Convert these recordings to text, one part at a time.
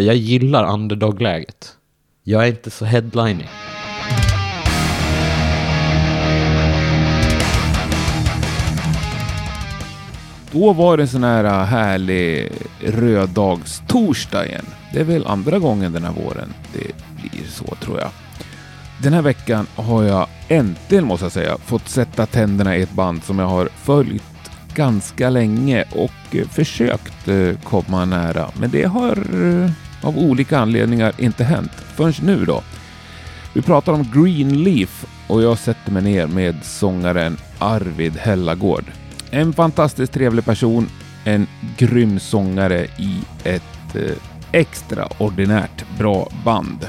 Jag gillar underdog-läget. Jag är inte så headlining. Då var det en sån här äh, härlig röddagstorsdag igen. Det är väl andra gången den här våren det blir så tror jag. Den här veckan har jag äntligen, måste jag säga, fått sätta tänderna i ett band som jag har följt ganska länge och äh, försökt äh, komma nära. Men det har av olika anledningar inte hänt förrän nu då. Vi pratar om Greenleaf och jag sätter mig ner med sångaren Arvid Hellagård. En fantastiskt trevlig person, en grym sångare i ett eh, extraordinärt bra band.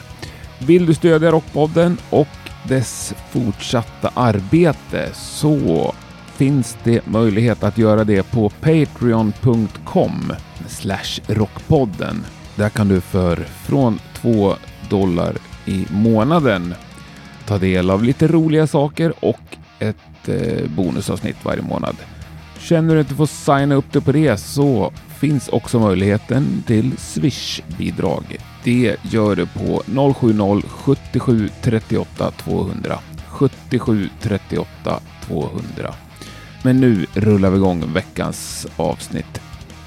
Vill du stödja Rockpodden och dess fortsatta arbete så finns det möjlighet att göra det på patreon.com rockpodden. Där kan du för från 2 dollar i månaden ta del av lite roliga saker och ett eh, bonusavsnitt varje månad. Känner du inte får signa upp dig på det så finns också möjligheten till Swish-bidrag. Det gör du på 070 77 38 200. 77 38 200. Men nu rullar vi igång veckans avsnitt.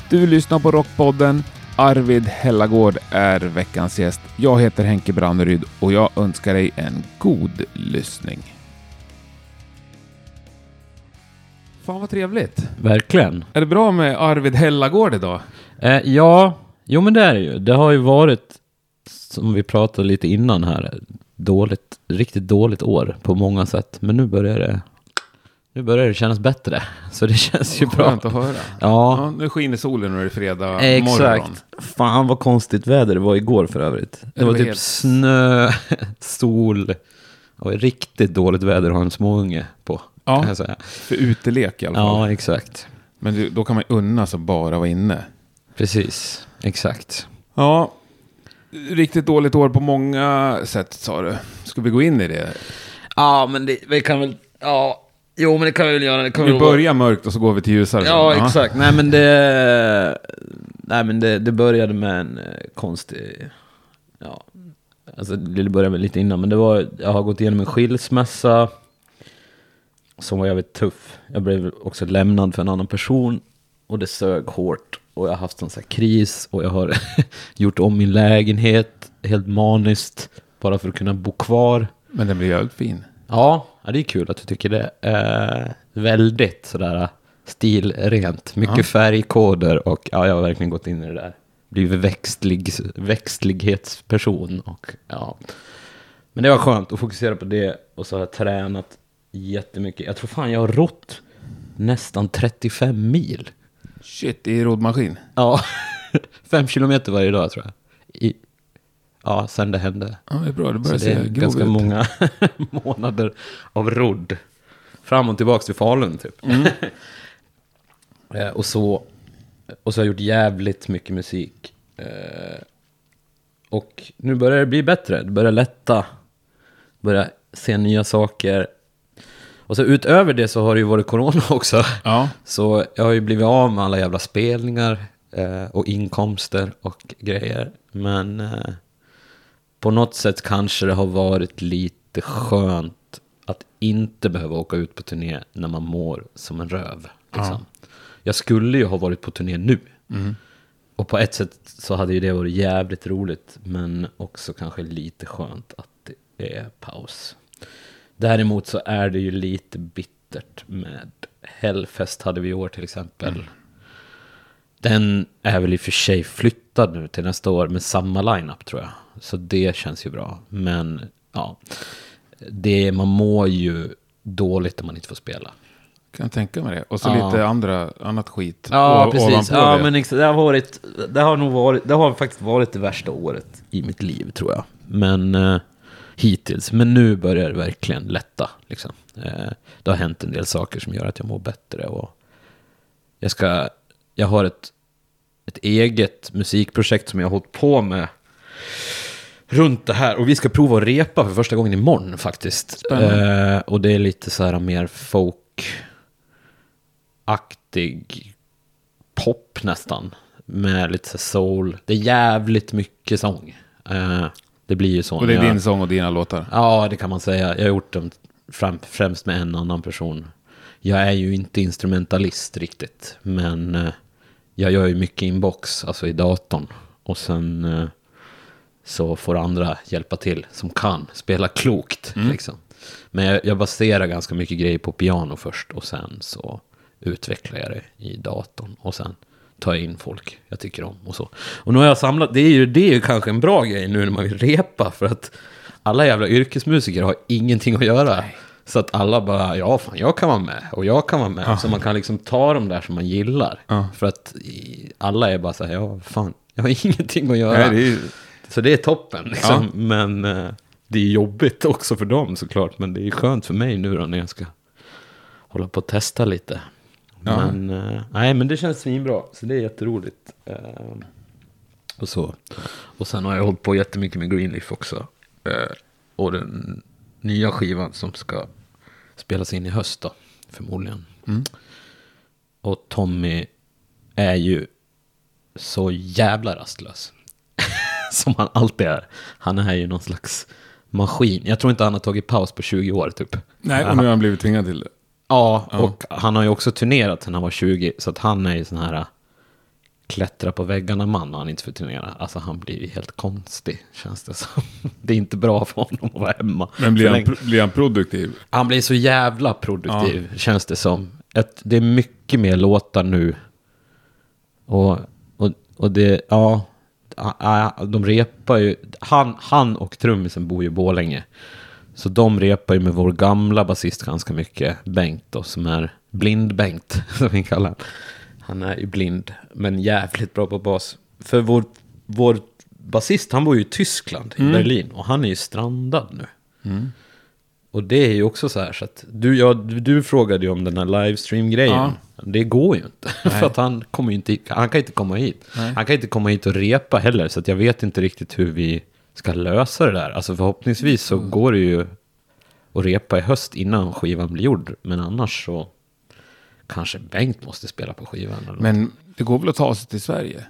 Du lyssnar på Rockpodden. Arvid Hellagård är veckans gäst. Jag heter Henke Branneryd och jag önskar dig en god lyssning. Fan vad trevligt. Verkligen. Är det bra med Arvid Hellagård idag? Eh, ja, jo men det är det ju. Det har ju varit, som vi pratade lite innan här, dåligt, riktigt dåligt år på många sätt. Men nu börjar det, nu börjar det kännas bättre. Så det känns ju bra. Skönt att höra. Ja, Ja, nu skiner solen och det är fredag morgon. exakt. Fan vad konstigt väder det var igår för övrigt. Det, Det var var typ helt- snö, sol och riktigt dåligt väder att ha en småunge på. Ja. För utelek i alla fall. ja, exakt. Men du, då kan man unna sig bara vara inne. Precis, exakt. Ja, riktigt dåligt år på många sätt sa du. Ska vi gå in i det? Ja, men det, vi kan väl, ja, jo men det kan vi väl göra. Det kan Vi börjar mörkt och så går vi till ljusare. Ja, exakt. Nej, men det... Nej, men det, det började med en eh, konstig... Ja, alltså det började väl lite innan, men det var... Jag har gått igenom en skilsmässa som var jävligt tuff. Jag blev också lämnad för en annan person och det sög hårt. Och jag har haft en sån här kris och jag har gjort om min lägenhet helt maniskt bara för att kunna bo kvar. Men den blir jävligt fin. Ja, det är kul att du tycker det. Eh, väldigt sådär stilrent. Mycket Ja. färgkoder och ja, jag har verkligen gått in i det där. Blivit växtlig, växtlighetsperson och ja. Men det var skönt att fokusera på det och så har jag tränat jättemycket. Jag tror fan jag har rott nästan 35 mil. Shit, i roddmaskin. Ja, fem kilometer varje dag tror jag. I, ja, sen det hände. Ja, det är bra. Det Så börjar det är se ganska ut. många månader av rodd. Fram och tillbaka till Falun typ. Mm. Eh, och, så, och så har jag gjort jävligt mycket musik. Eh, och nu börjar det bli bättre. Det börjar lätta. Börjar se nya saker. Och så utöver det så har det ju varit corona också. Ja, Så jag har ju blivit av med alla jävla spelningar eh, och inkomster och grejer. Men på något sätt kanske det har varit lite skönt att inte behöva åka ut på turné när man mår som en röv. Liksom. Jag skulle ju ha varit på turné nu. Och på ett sätt så hade ju det varit jävligt roligt. Men också kanske lite skönt att det är paus. Däremot så är det ju lite bittert med Hellfest hade vi i år till exempel. Den är väl i och för sig flyttad nu till nästa år med samma lineup tror jag. Så det känns ju bra. Men ja, det, man mår ju dåligt om man inte får spela. kan jag tänka mig det. Och så Ja. lite andra, annat skit. Ja, o- precis. Ja, det. men ex- det har varit, det har nog varit, det har faktiskt varit det värsta året i mitt liv tror jag. Men eh, hittills, men nu börjar det verkligen lätta. Liksom. Eh, det har hänt en del saker som gör att jag mår bättre och jag ska, jag har ett, ett eget musikprojekt som jag har hållit på med runt det här. Och vi ska prova att repa för första gången imorgon faktiskt. Eh, och det är lite så här mer folk-aktig pop nästan. med lite soul. Det är jävligt mycket sång. Eh, det blir ju så. Och det är jag- din sång och dina låtar? Ja, det kan man säga. Jag har gjort dem fram, främst med en annan person. Jag är ju inte instrumentalist riktigt, men eh, jag gör ju mycket inbox, alltså i datorn. Och sen eh, så får andra hjälpa till som kan spela klokt. Liksom. Men jag, jag baserar ganska mycket grejer på piano först och sen så utvecklar jag det i datorn. Och sen tar jag in folk jag tycker om och så. Och nu har jag samlat, det är ju, det är ju kanske en bra grej nu när man vill repa för att alla jävla yrkesmusiker har ingenting att göra. Så att alla bara, ja fan jag kan vara med och jag kan vara med. Så man kan liksom ta de där som man gillar. Ja. För att alla är bara så här, ja fan, jag har ingenting att göra. Nej, det är. Så det är toppen liksom. Men eh, det är jobbigt också för dem såklart. Men det är skönt för mig nu då när jag ska hålla på och testa lite. Ja. Men, eh, nej, men det känns svinbra. Så det är jätteroligt. Eh, och så. Och sen har jag hållit på jättemycket med Greenleaf också. Och den nya skivan som ska spelas in i höst då. Förmodligen. Mm. Och Tommy är ju så jävla rastlös. Som han alltid är. Han är ju någon slags maskin. Jag tror inte han har tagit paus på 20 år typ. Nej, och nu har han blivit tvingad till det. Ja, Ja. och han har ju också turnerat sen han var 20. Så att han är ju sån här klättra på väggarna man när han inte får turnera. Alltså han blir ju helt konstig känns det som. Det är inte bra för honom att vara hemma. Men blir han, blir han produktiv? Han blir så jävla produktiv, känns det som. Ett, det är mycket mer låtar nu. Och, och, och det, ja, ja, ja, de repar ju. Han, han och trummisen bor ju i Borlänge. Så de repar ju med vår gamla basist ganska mycket, Bengt då, som är blind-Bengt, som vi kallar honom. Han är ju blind, men jävligt bra på bas. För vår, vår basist, han bor ju i Tyskland, i Berlin, och han är ju strandad nu. Och det är ju också så här så att du, ja, du, du frågade ju om den här livestream-grejen. Ja. Det går ju inte. För att han kommer inte, han kan inte komma hit. Han kan inte komma hit och repa heller. Så att jag vet inte riktigt hur vi ska lösa det där. Alltså förhoppningsvis så går det ju att repa i höst innan skivan blir gjord. Men annars så kanske Bengt måste spela på skivan. Men det går väl att ta sig till Sverige?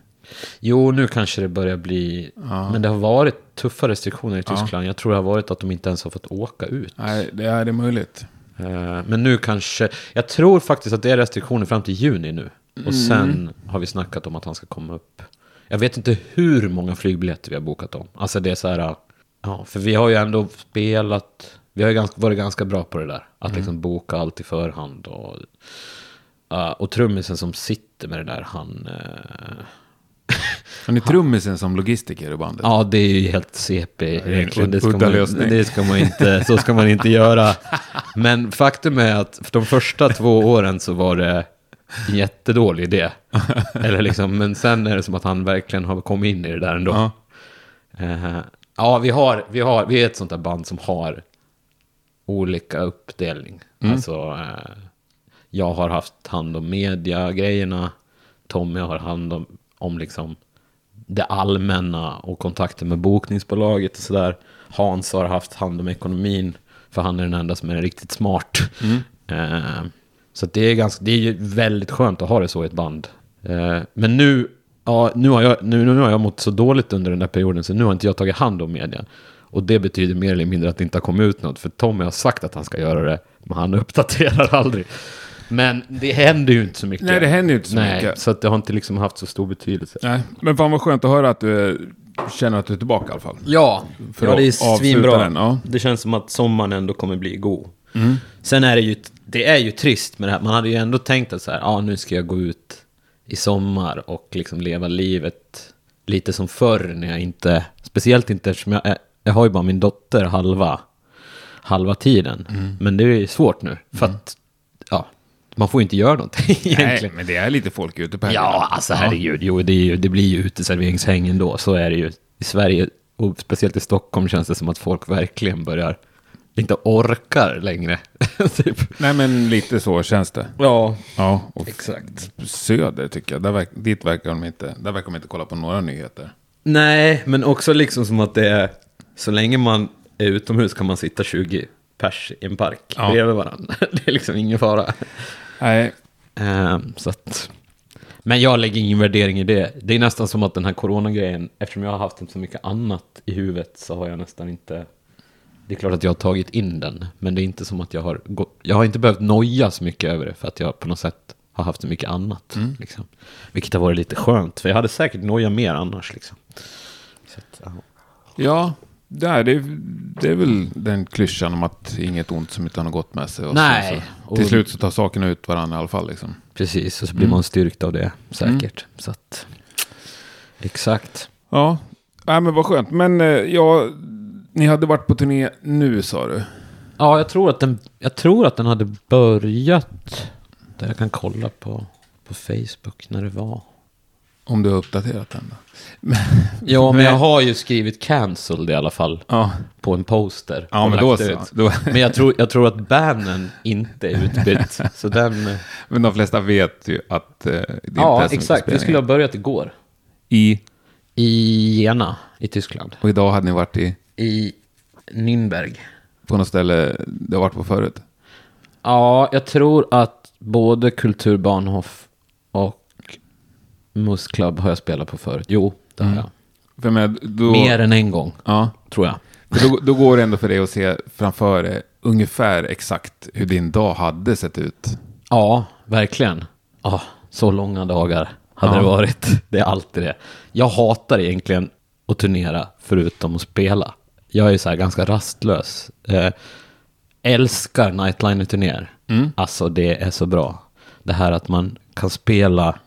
Jo, nu kanske det börjar bli... Men det har varit tuffa restriktioner i Tyskland. Jag tror det har varit att de inte ens har fått åka ut. Nej, det är det möjligt. Eh, Men nu kanske, jag tror faktiskt att det är restriktioner fram till juni nu. Och sen har vi snackat om att han ska komma upp. Jag vet inte hur många flygbiljetter vi har bokat om. Alltså det är så här, ja, för vi har ju ändå spelat, vi har ju ganska, varit ganska bra på det där. Att liksom boka allt i förhand. Och, ja, och trummisen som sitter med det där, han... eh, Han är trummisen som logistiker i bandet. Ja, det är ju helt CP. Det ska, man, det ska man inte, så ska man inte göra. Men faktum är att för de första två åren så var det en jättedålig idé. Eller liksom, men sen är det som att han verkligen har kommit in i det där ändå. Ja. Eh, ja, vi, har, vi, har, vi är ett sånt där band som har olika uppdelning. Alltså, eh, jag har haft hand om media-grejerna. Tommy har hand om, om liksom det allmänna och kontakten med bokningsbolaget och sådär. Hans har haft hand om ekonomin, för han är den enda som är riktigt smart. Eh, så det, är ganska, det är ju väldigt skönt att ha det så i ett band. Eh, men nu, ja, nu, har jag, nu, nu har jag mått så dåligt under den där perioden, så nu har inte jag tagit hand om media. Och det betyder mer eller mindre att det inte har kommit ut något, för Tommy har sagt att han ska göra det, men han uppdaterar aldrig. Men det händer ju inte så mycket. Nej, det händer ju inte så Nej, mycket. så att det har inte liksom haft så stor betydelse. Nej, men fan vad skönt att höra att du eh, känner att du är tillbaka i alla fall. Ja, För ja att det är avsluta svinbra. den, ja. Det känns som att sommaren ändå kommer bli god. Sen är det ju, det är ju trist med det här. Man hade ju ändå tänkt att så här, ja nu ska jag gå ut i sommar och liksom leva livet lite som förr när jag inte, speciellt inte eftersom jag, är, jag har ju bara min dotter halva, halva tiden. Men det är ju svårt nu, för att, ja, man får ju inte göra någonting Nej, egentligen. men det är lite folk ute på helgerna. Ja, alltså herregud. Jo, det, är ju, det blir ju uteserveringshäng ändå. Så är det ju. I Sverige, och speciellt i Stockholm, känns det som att folk verkligen börjar inte orkar längre. typ. Nej, men lite så känns det. Ja, Ja, och exakt. söder tycker jag. Där verk, dit verkar de inte, där verkar de inte kolla på några nyheter. Nej, men också liksom som att det är, så länge man är utomhus kan man sitta 20 pers i en park Ja. bredvid varandra. Det är liksom ingen fara. Nej, Ehm, så att, Men jag lägger ingen värdering i det. Det är nästan som att den här coronagrejen, eftersom jag har haft så mycket annat i huvudet så har jag nästan inte... Det är klart att jag har tagit in den, men det är inte som att jag har. Jag har inte behövt noja så mycket över det för att jag på något sätt har haft så mycket annat. Liksom. Vilket har varit lite skönt, för jag hade säkert noja mer annars. Liksom. Så att, ja. Ja, det är, det, är, det är väl den klyschan om att inget ont som inte har något gott med sig. Och Nej. Så, så. Till slut så tar sakerna ut varandra i alla fall. Liksom. Precis, och så blir man styrkt av det säkert. Så att, exakt. Ja, Nej, men vad skönt. Men eh, ja, ni hade varit på turné nu sa du. Ja, jag tror att den, jag tror att den hade börjat. Där jag kan kolla på, på Facebook när det var. Om du har uppdaterat den. Ja, men jag har ju skrivit cancelled i alla fall Ja, på en poster. ja men då så. Då, Men jag tror, jag tror att bannen inte är utbytt. så den... men de flesta vet ju att eh, det inte Ja, så mycket exakt. Vi skulle ha börjat igår. I, I Jena i Tyskland. och idag hade ni varit i, I Nürnberg. på något ställe du har varit på förut. Ja, jag tror att både Kulturbahnhof och Musclub har jag spelat på förut. Jo, det har jag. För menar, då, Mer än en gång, Ja, tror jag. för då, då går det ändå för dig att se framför dig ungefär exakt hur din dag hade sett ut. Ja, verkligen. Ja, så långa dagar hade Ja. det varit. Det är alltid det. Jag hatar egentligen att turnera förutom att spela. Jag är så här ganska rastlös. Eh, älskar nightliner-turnéer. Alltså det är så bra. Det här att man kan spela,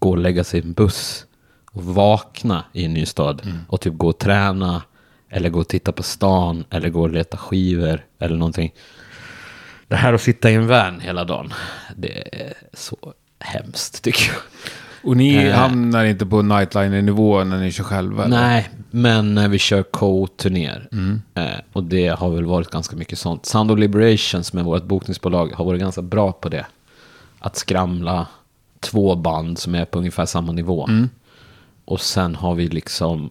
gå och lägga sig i en buss och vakna i en ny stad. Och typ gå och träna, eller gå och titta på stan, eller gå och leta skivor, eller någonting. Det här att sitta i en van hela dagen, det är så hemskt tycker jag. Och ni Eh. hamnar inte på nightliner-nivå när ni kör själva? eller? Nej, men eh, vi kör co-turnéer. Eh, och det har väl varit ganska mycket sånt. Sound of Liberation som är vårt bokningsbolag har varit ganska bra på det. Att skramla två band som är på ungefär samma nivå. Och sen har vi liksom...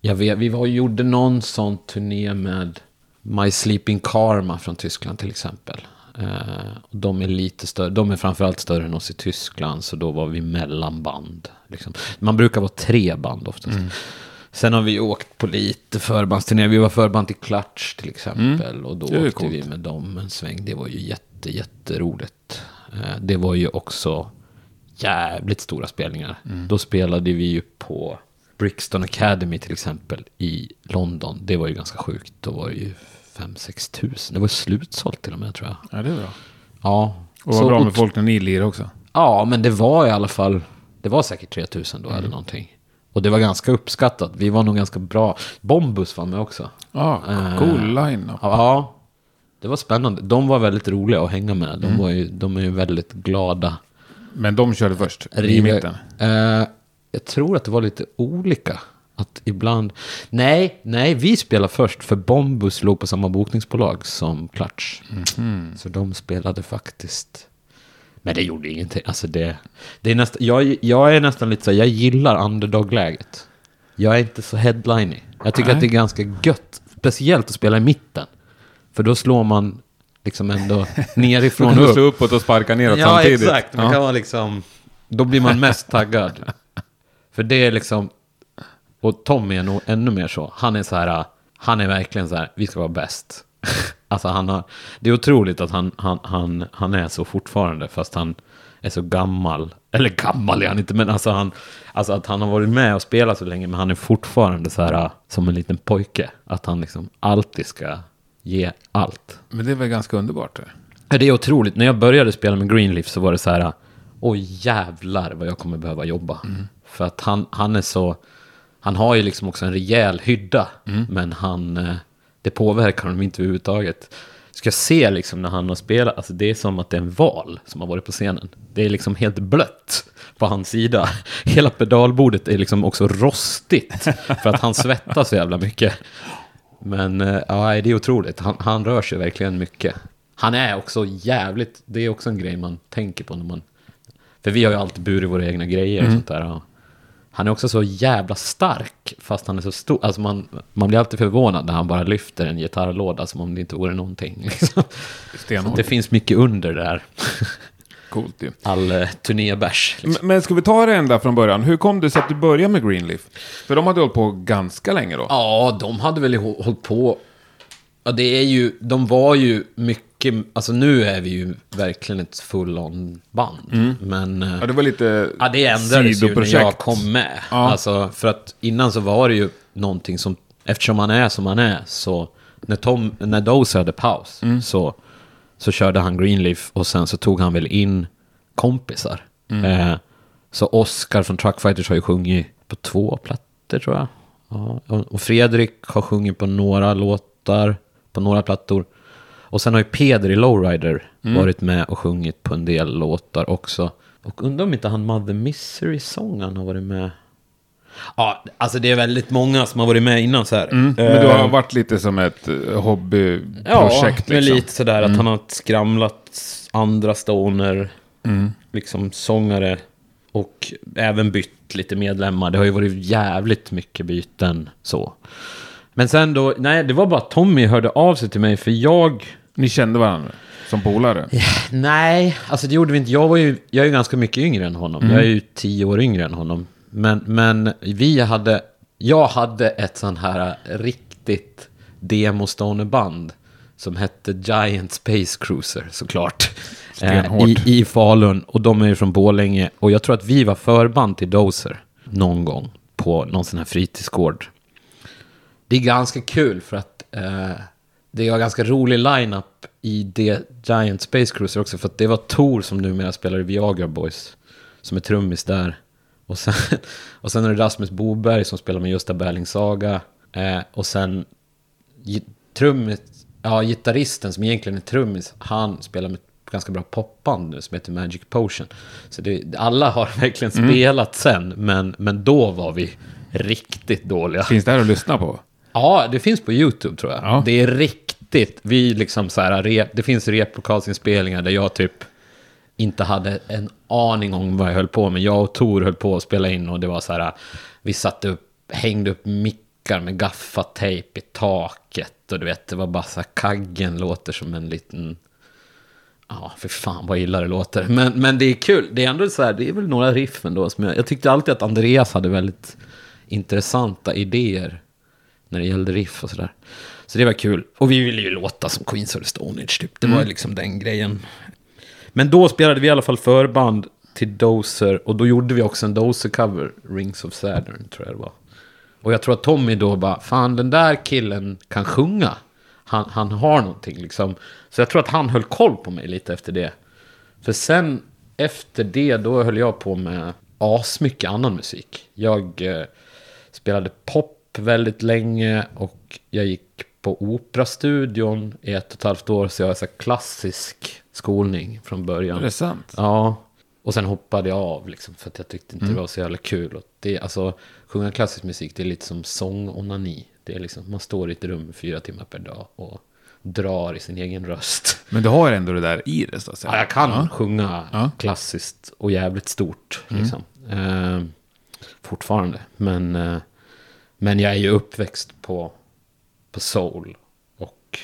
Jag vet, vi var, gjorde någon sån turné med My Sleeping Karma från Tyskland till exempel. Eh, de är lite större, de är framförallt större än oss i Tyskland, så då var vi mellanband. Liksom. Man brukar vara tre band oftast. Sen har vi åkt på lite förbandsturnéer, vi var förband till Clutch till exempel. Och då åkte vi coolt. med dem en sväng, det var ju jätte, jätteroligt. Eh, det var ju också jävligt stora spelningar. Då spelade vi ju på Brixton Academy till exempel i London. Det var ju ganska sjukt. Då var det ju 5-6 tusen. Det var slutsålt till och med tror jag. Ja, det är bra. Ja. Och Så vad bra med folk när ni lirar också. Ja, men det var i alla fall, det var säkert 3000 då eller någonting. Och det var ganska uppskattat. Vi var nog ganska bra. Bombus var med också. Ja, Eh, cool line-up. Ja, det var spännande. De var väldigt roliga att hänga med. De, var ju, de är ju väldigt glada. Men de körde först, i Riva- mitten. Eh, jag tror att det var lite olika. Att ibland... Nej, nej, vi spelade först för Bombus låg på samma bokningsbolag som Clutch. Så de spelade faktiskt... Men det gjorde ingenting. Alltså det, det är nästan, jag, jag är nästan lite så jag gillar underdog-läget. Jag är inte så headlinig. Jag tycker Nej. att det är ganska gött. Speciellt att spela i mitten. För då slår man liksom ändå Då nerifrån kan du upp. slå uppåt och sparka neråt Ja, samtidigt. exakt. Man Ja. kan vara liksom... Då blir man mest taggad. För det är liksom... Och Tommy är nog ännu mer så. Han är så här... Han är verkligen så här, vi ska vara bäst. Alltså han har... Det är otroligt att han, han, han, han är så fortfarande, fast han är så gammal. Eller gammal är han inte, men alltså han... Alltså att han har varit med och spelat så länge, men han är fortfarande så här som en liten pojke. Att han liksom alltid ska ge allt. Men det är väl ganska underbart? Det. Ja, Det är otroligt. När jag började spela med Greenleaf så var det så här, oj jävlar vad jag kommer behöva jobba. För att han, han är så, han har ju liksom också en rejäl hydda, men han, eh, det påverkar honom inte överhuvudtaget. Ska jag se liksom när han har spelat, alltså det är som att det är en val som har varit på scenen. Det är liksom helt blött på hans sida. Hela pedalbordet är liksom också rostigt för att han svettas så jävla mycket. Men eh, ja, det är otroligt. Han, han rör sig verkligen mycket. Han är också jävligt, det är också en grej man tänker på när man... För vi har ju alltid burit våra egna grejer och sånt där. Och han är också så jävla stark, fast han är så stor. Alltså man, man blir alltid förvånad när han bara lyfter en gitarrlåda som om det inte vore någonting. Liksom. Det finns mycket under där. Coolt ju. all eh, turnébärs. Liksom. M- Men ska vi ta det ända från början? Hur kom det sig att du började med Greenleaf? För de hade hållit på ganska länge då. Ja, de hade väl hå- hållit på... Ja, det är ju... De var ju mycket... Alltså nu är vi ju verkligen ett full-on band. Men... eh, Ja, det var lite Ja, det ändrades ju när jag kom med. Ja. Alltså, för att innan så var det ju någonting som... Eftersom man är som man är, så... När, Tom, när Dozer hade paus, Mm. så, så körde han Greenleaf och sen så tog han väl in kompisar. Mm. Eh, så Oscar från Truckfighters har ju sjungit på två plattor, tror jag. Ja, och Fredrik har sjungit på några låtar, på några plattor. Och sen har ju Peder i Lowrider Mm. varit med och sjungit på en del låtar också. Och undrar om inte han Mother Misery-sångaren har varit med. Ja, alltså det är väldigt många som har varit med innan så här. Mm, Men du har varit lite som ett eh, Ja, hobbyprojekt men liksom. lite sådär att han har skramlat andra stoner, Mm. liksom sångare. Och även bytt lite medlemmar. Det har ju varit jävligt mycket byten så. Men sen då, nej det var bara Tommy hörde av sig till mig för jag... Ni kände varandra som polare? Nej, alltså det gjorde vi inte. Jag, var ju, jag är ju ganska mycket yngre än honom. Jag är ju tio år yngre än honom. Men, men vi hade... Jag hade ett sånt här riktigt demostonerband som hette Giant Space Cruiser såklart. Eh, i, I Falun. Och de är ju från Borlänge. Och jag tror att vi var förband till Dozer någon gång på någon sån här fritidsgård. Det är ganska kul för att eh, det var ganska rolig line-up i det Giant Space Cruiser också. För att det var Tor som numera spelar i Viagra Boys. Som är trummis där. Och sen, och sen är det Rasmus Boberg som spelar med Gösta Berling Saga. Eh, och sen trummis, ja, gitarristen som egentligen är trummis, han spelar med ett ganska bra popband nu som heter Magic Potion. Så det, alla har verkligen spelat sen, men, men då var vi riktigt dåliga. Finns det här att lyssna på? Ja, det finns på YouTube tror jag. Ja. Det är riktigt, vi liksom så här, det finns replokalsinspelningar där jag typ inte hade en aning om vad jag höll på med. Jag och Tor höll på att spela in och det var så här, vi satte upp, hängde upp mickar med gaffatejp i taket och du vet, det var bara så här, kaggen låter som en liten, ja, för fan vad illa det låter. Men, men det är kul, det är ändå så här, det är väl några riff ändå som jag, jag tyckte alltid att Andreas hade väldigt intressanta idéer när det gällde riff och sådär. Så det var kul. Och vi ville ju låta som Queens of the Stone Age, typ. Det var ju liksom den grejen. Men då spelade vi i alla fall förband till Dozer. Och då gjorde vi också en Dozer-cover, Rings of Saturn, tror jag det var. Och jag tror att Tommy då bara, fan den där killen kan sjunga. Han, han har någonting liksom. Så jag tror att han höll koll på mig lite efter det. För sen efter det, då höll jag på med asmycket annan musik. Jag eh, spelade pop väldigt länge och jag gick på Operastudion i ett och ett halvt år. Så jag har så klassisk skolning från början. Är det sant? Ja, och sen hoppade jag av liksom, för att jag tyckte inte det var så jävla kul. Och det, alltså, sjunga klassisk musik, det är lite som sångonani. Det är liksom, man står i ett rum fyra timmar per dag och drar i sin egen röst. Men du har ändå det där i det, så att säga. Ja, jag kan Ja. sjunga Ja. klassiskt och jävligt stort. Liksom. Eh, fortfarande. Men, eh, men jag är ju uppväxt på, på soul. Och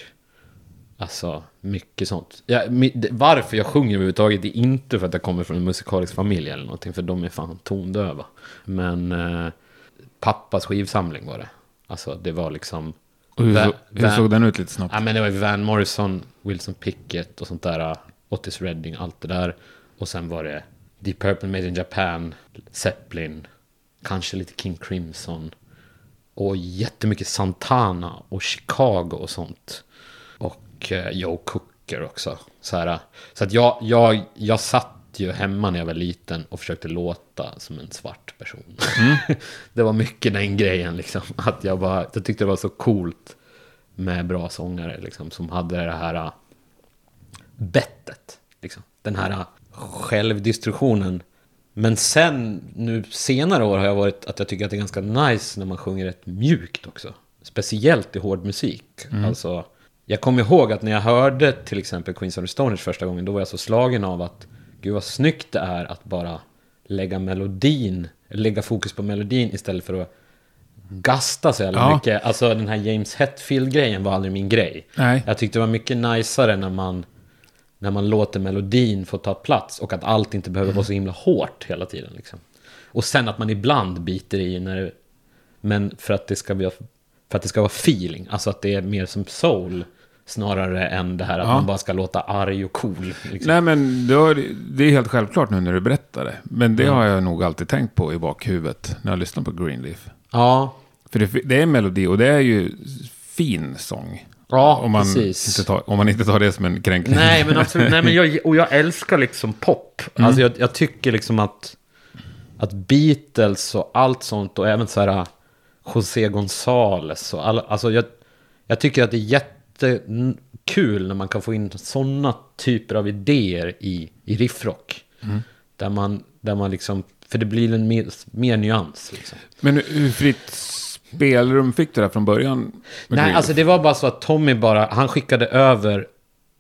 alltså mycket sånt. Det- varför jag sjunger överhuvudtaget är inte för att jag kommer från en musikalisk familj eller någonting. För de är fan tondöva. Men eh, pappas skivsamling var det. Alltså det var liksom... Hur, Va- så, hur såg den ut lite snabbt? Ja, men det var Van Morrison, Wilson Pickett och sånt där. Otis Redding, allt det där. Och sen var det Deep Purple Made in Japan, Zeppelin, kanske lite King Crimson. Och jättemycket Santana och Chicago och sånt. Och eh, Joe Cooker också. Så, här, så att jag, jag, jag satt ju hemma när jag var liten och försökte låta som en svart person. det var mycket den grejen liksom. Att jag, bara, jag tyckte det var så coolt med bra sångare liksom, som hade det här äh, bettet. Liksom. Den här äh, självdistributionen. Men sen, nu senare år har jag varit att jag tycker att det är ganska nice när man sjunger rätt mjukt också. Speciellt i hård musik. Alltså, jag kommer ihåg att när jag hörde till exempel Queens of the Stone Age första gången, då var jag så slagen av att gud vad snyggt det är att bara lägga melodin, lägga fokus på melodin istället för att gasta så jävla Ja. mycket. Alltså den här James Hetfield-grejen var aldrig min grej. Nej. Jag tyckte det var mycket najsare när man när man låter melodin få ta plats och att allt inte behöver vara så himla hårt hela tiden. Liksom. Och sen att man ibland biter i när det, men för att det ska bli, för att det ska vara feeling, alltså att det är mer som soul snarare än det här att Ja. man bara ska låta arg och cool. Liksom. Nej, men det, har, det är helt självklart nu när du berättar det. Men det har jag nog alltid tänkt på i bakhuvudet när jag lyssnar på Greenleaf. Ja, För det, det är en melodi och det är ju fin sång. Ja om, man precis. inte tar, om man inte tar det som en kränkning. Nej, men absolut. Nej, men jag, och jag älskar liksom pop. Alltså jag, jag tycker liksom att, att Beatles och allt sånt och även så här José González och alla, alltså jag, jag tycker att det är jättekul när man kan få in sådana typer av idéer i, i riffrock. Där man, där man liksom, för det blir en mer, mer nyans liksom. Men hur fritt spelrum fick du där från början? Nej, alltså det var bara så att Tommy bara, han skickade över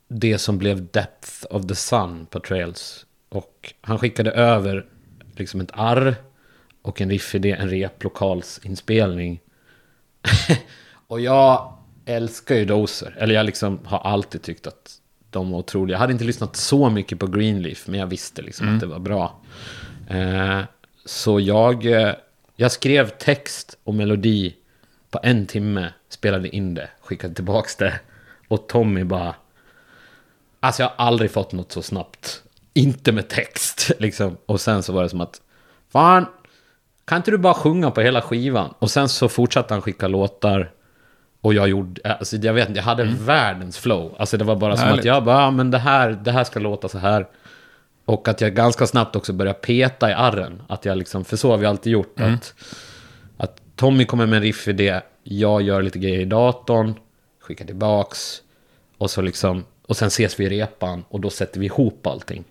det som blev Depth of the Sun på Trails. Och han skickade över liksom ett arr och en riffidé, en replokalsinspelning. och jag älskar ju Dozer. Eller jag liksom har alltid tyckt att de var otroliga. Jag hade inte lyssnat så mycket på Greenleaf, men jag visste liksom att det var bra. Eh, så jag, eh, jag skrev text och melodi på en timme, spelade in det, skickade tillbaks det. Och Tommy bara... Alltså jag har aldrig fått något så snabbt. Inte med text, liksom. Och sen så var det som att... Fan, kan inte du bara sjunga på hela skivan? Och sen så fortsatte han skicka låtar. Och jag gjorde, alltså jag vet inte, jag hade världens flow. Alltså det var bara som Härligt. att jag bara, ja, men det här, det här ska låta så här. Och att jag ganska snabbt också började peta i arren. Att jag liksom, för så har vi alltid gjort. Att, att Tommy kommer med en riffidé, jag gör lite grejer i datorn, skickar tillbaks. Och så liksom, och sen ses vi i repan och då sätter vi ihop allting.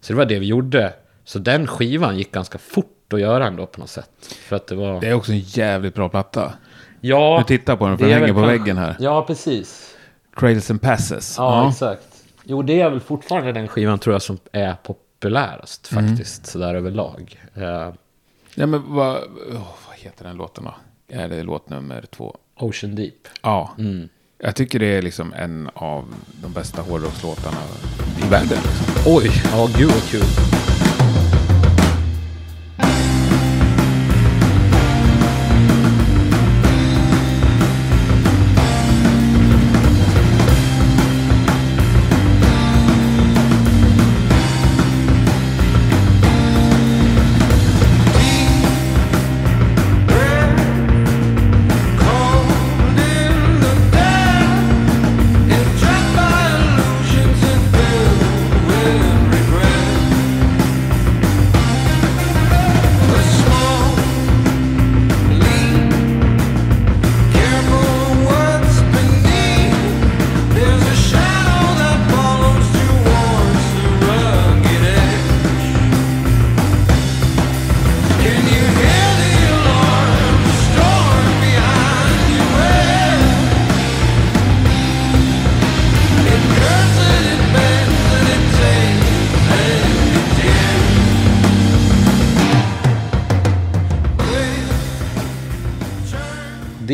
Så det var det vi gjorde. Så den skivan gick ganska fort att göra ändå på något sätt. För att det var... Det är också en jävligt bra platta. Ja, Du tittar på den, för det den hänger på väggen här. Ja, precis. Trails and Passes. Ja, exakt. Jo, det är väl fortfarande den skivan tror jag som är populärast Mm. faktiskt, sådär överlag. Eh, Ja, men vad, åh, vad heter den låten då? Är det låt nummer två? Ocean Deep. Ja. Mm. Jag tycker det är liksom en av de bästa hårdrockslåtarna i världen. Liksom. Oj, ja gud vad kul.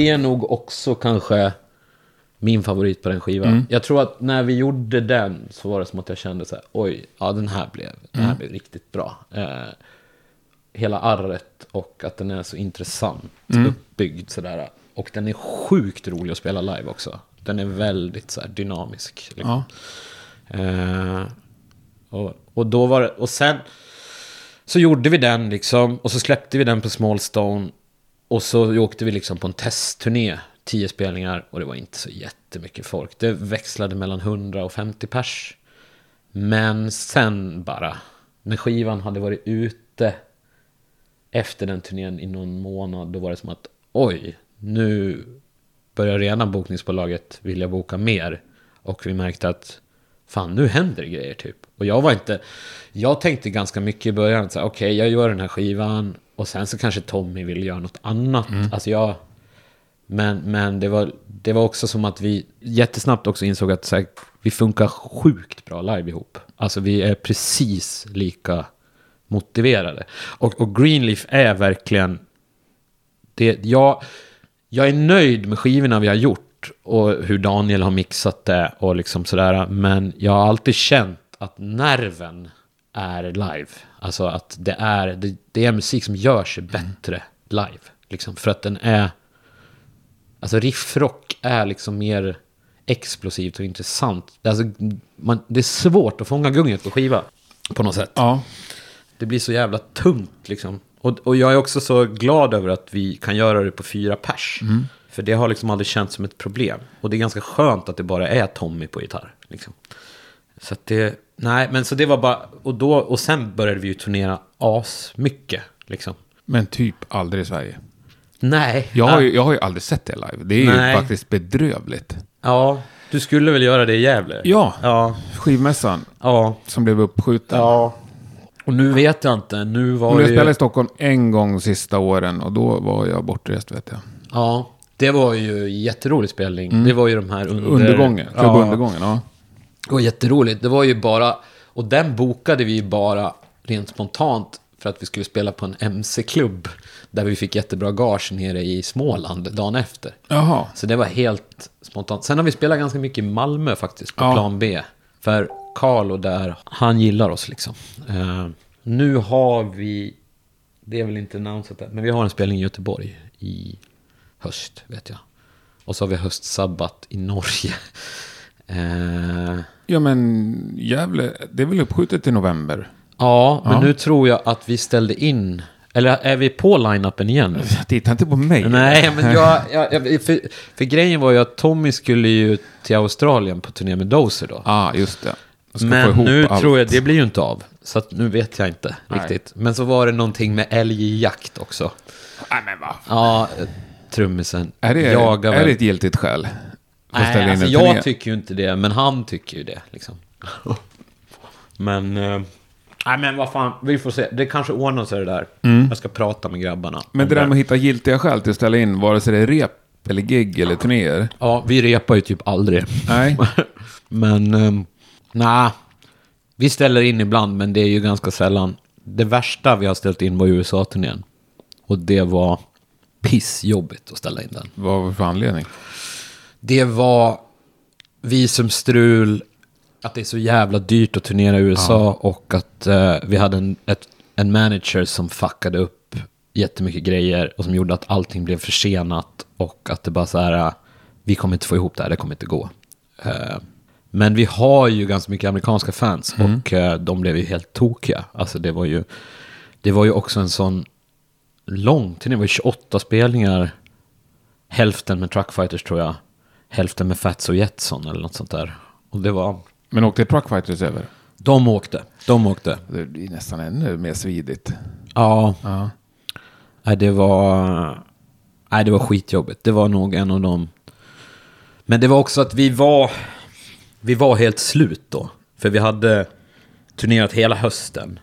Det är nog också kanske min favorit på den skivan. Jag tror att när vi gjorde den så var det som att jag kände så här, oj, ja den här blev, den här blev riktigt bra. Eh, hela arret och att den är så intressant uppbyggd sådär. Och den är sjukt rolig att spela live också. Den är väldigt så här dynamisk. Liksom. Ja. Eh, och, och då var det, och sen så gjorde vi den liksom, och så släppte vi den på Smallstone. Och så åkte vi liksom på en testturné, tio spelningar, och det var inte så jättemycket folk. Det växlade mellan 100 och 50 pers. Men sen bara, när skivan hade varit ute efter den turnén i någon månad, då var det som att oj, nu börjar redan bokningsbolaget vilja boka mer. Och vi märkte att fan, nu händer det grejer typ. Och jag var inte, jag tänkte ganska mycket i början, okej, okay, okej, jag gör den här skivan och sen så kanske Tommy vill göra något annat. Alltså jag, men, men det, var, det var också som att vi jättesnabbt också insåg att här, vi funkar sjukt bra live ihop. Alltså vi är precis lika motiverade. Och, och Greenleaf är verkligen... Det, jag, jag är nöjd med skivorna vi har gjort och hur Daniel har mixat det och liksom sådär. Men jag har alltid känt att nerven är live. Alltså att det är, det, det är musik som gör sig bättre live. Liksom för att den är, alltså riffrock är liksom mer explosivt och intressant. Alltså, man, det är svårt att fånga gunget på skiva på något sätt. Ja. Det blir så jävla tungt liksom. Och, och jag är också så glad över att vi kan göra det på fyra pers. För det har liksom aldrig känts som ett problem. Och det är ganska skönt att det bara är Tommy på gitarr. Liksom. Så att det, nej men så det var bara, och då, och sen började vi ju turnera as mycket liksom. Men typ aldrig i Sverige. Nej. Jag har, ju, jag har ju aldrig sett det live. Det är Nej. ju faktiskt bedrövligt. Ja, du skulle väl göra det i Gävle? Ja, Ja, skivmässan ja, som blev uppskjuten. ja. Och nu vet jag inte, nu var Och det jag ju... spelade i Stockholm en gång sista åren och då var jag bortrest vet jag. Ja, det var ju jätterolig spelning. Det var ju de här under... Undergången, Klubb ja, Undergången, ja. Det var jätteroligt. Det var ju bara... Och den bokade vi bara rent spontant för att vi skulle spela på en MC-klubb. Där vi fick jättebra gage nere i Småland dagen efter. Jaha. Så det var helt spontant. Sen har vi spelat ganska mycket i Malmö faktiskt, på Ja. plan B. För Carlo där, han gillar oss liksom. Eh, nu har vi, det är väl inte annonsat än, men vi har en spelning i Göteborg i höst, vet jag. Och så har vi höstsabbat i Norge. Eh, Ja men Gävle, det är väl uppskjutet till november? ja, men Ja. nu tror jag att vi ställde in, eller är vi på line-upen igen? Titta inte på mig. Nej, men jag, jag, jag för, för grejen var ju att Tommy skulle ju till Australien på turné med Dozer då. Ja, ah, just det. Men nu allt. tror jag det blir ju inte av. Så att nu vet jag inte Nej. riktigt. Men så var det någonting med älgjakt också. Nej men va? Ja, trummisen Är det, jagar är det ett giltigt skäl? Nej, alltså jag turné? tycker ju inte det, men han tycker ju det. Liksom. men... eh, nej, men vad fan, vi får se. Det kanske ordnar sig det där. Jag ska prata med grabbarna. Mm. Men det där med att hitta giltiga skäl till att ställa in, vare sig det är rep eller gig eller turnéer. Ja, vi repar ju typ aldrig. Nej. Men, um, nej. Vi ställer in ibland, men det är ju ganska sällan. Det värsta vi har ställt in var USA-turnén. Och det var pissjobbigt att ställa in den. Vad var det för anledning? Det var visumstrul, att det är så jävla dyrt att turnera i USA och att eh, vi hade en, ett, en manager som fuckade upp jättemycket grejer och som gjorde att allting blev försenat och att det bara så här, eh, vi kommer inte få ihop det här, det kommer inte gå. Eh, men vi har ju ganska mycket amerikanska fans och eh, de blev ju helt tokiga. Alltså det var ju, det var ju också en sån lång turné, det var ju 28 spelningar hälften med Truckfighters tror jag. Hälften med Fatso Jetson eller något sånt där. Och det var... Men åkte Truckfighters över? De åkte. De åkte. Det blir nästan ännu mer svidigt. Ja. Ja. Nej, det var... Nej, det var skitjobbigt. Det var nog en av dem. Men det var också att vi var... Vi var helt slut då. För vi hade turnerat hela hösten.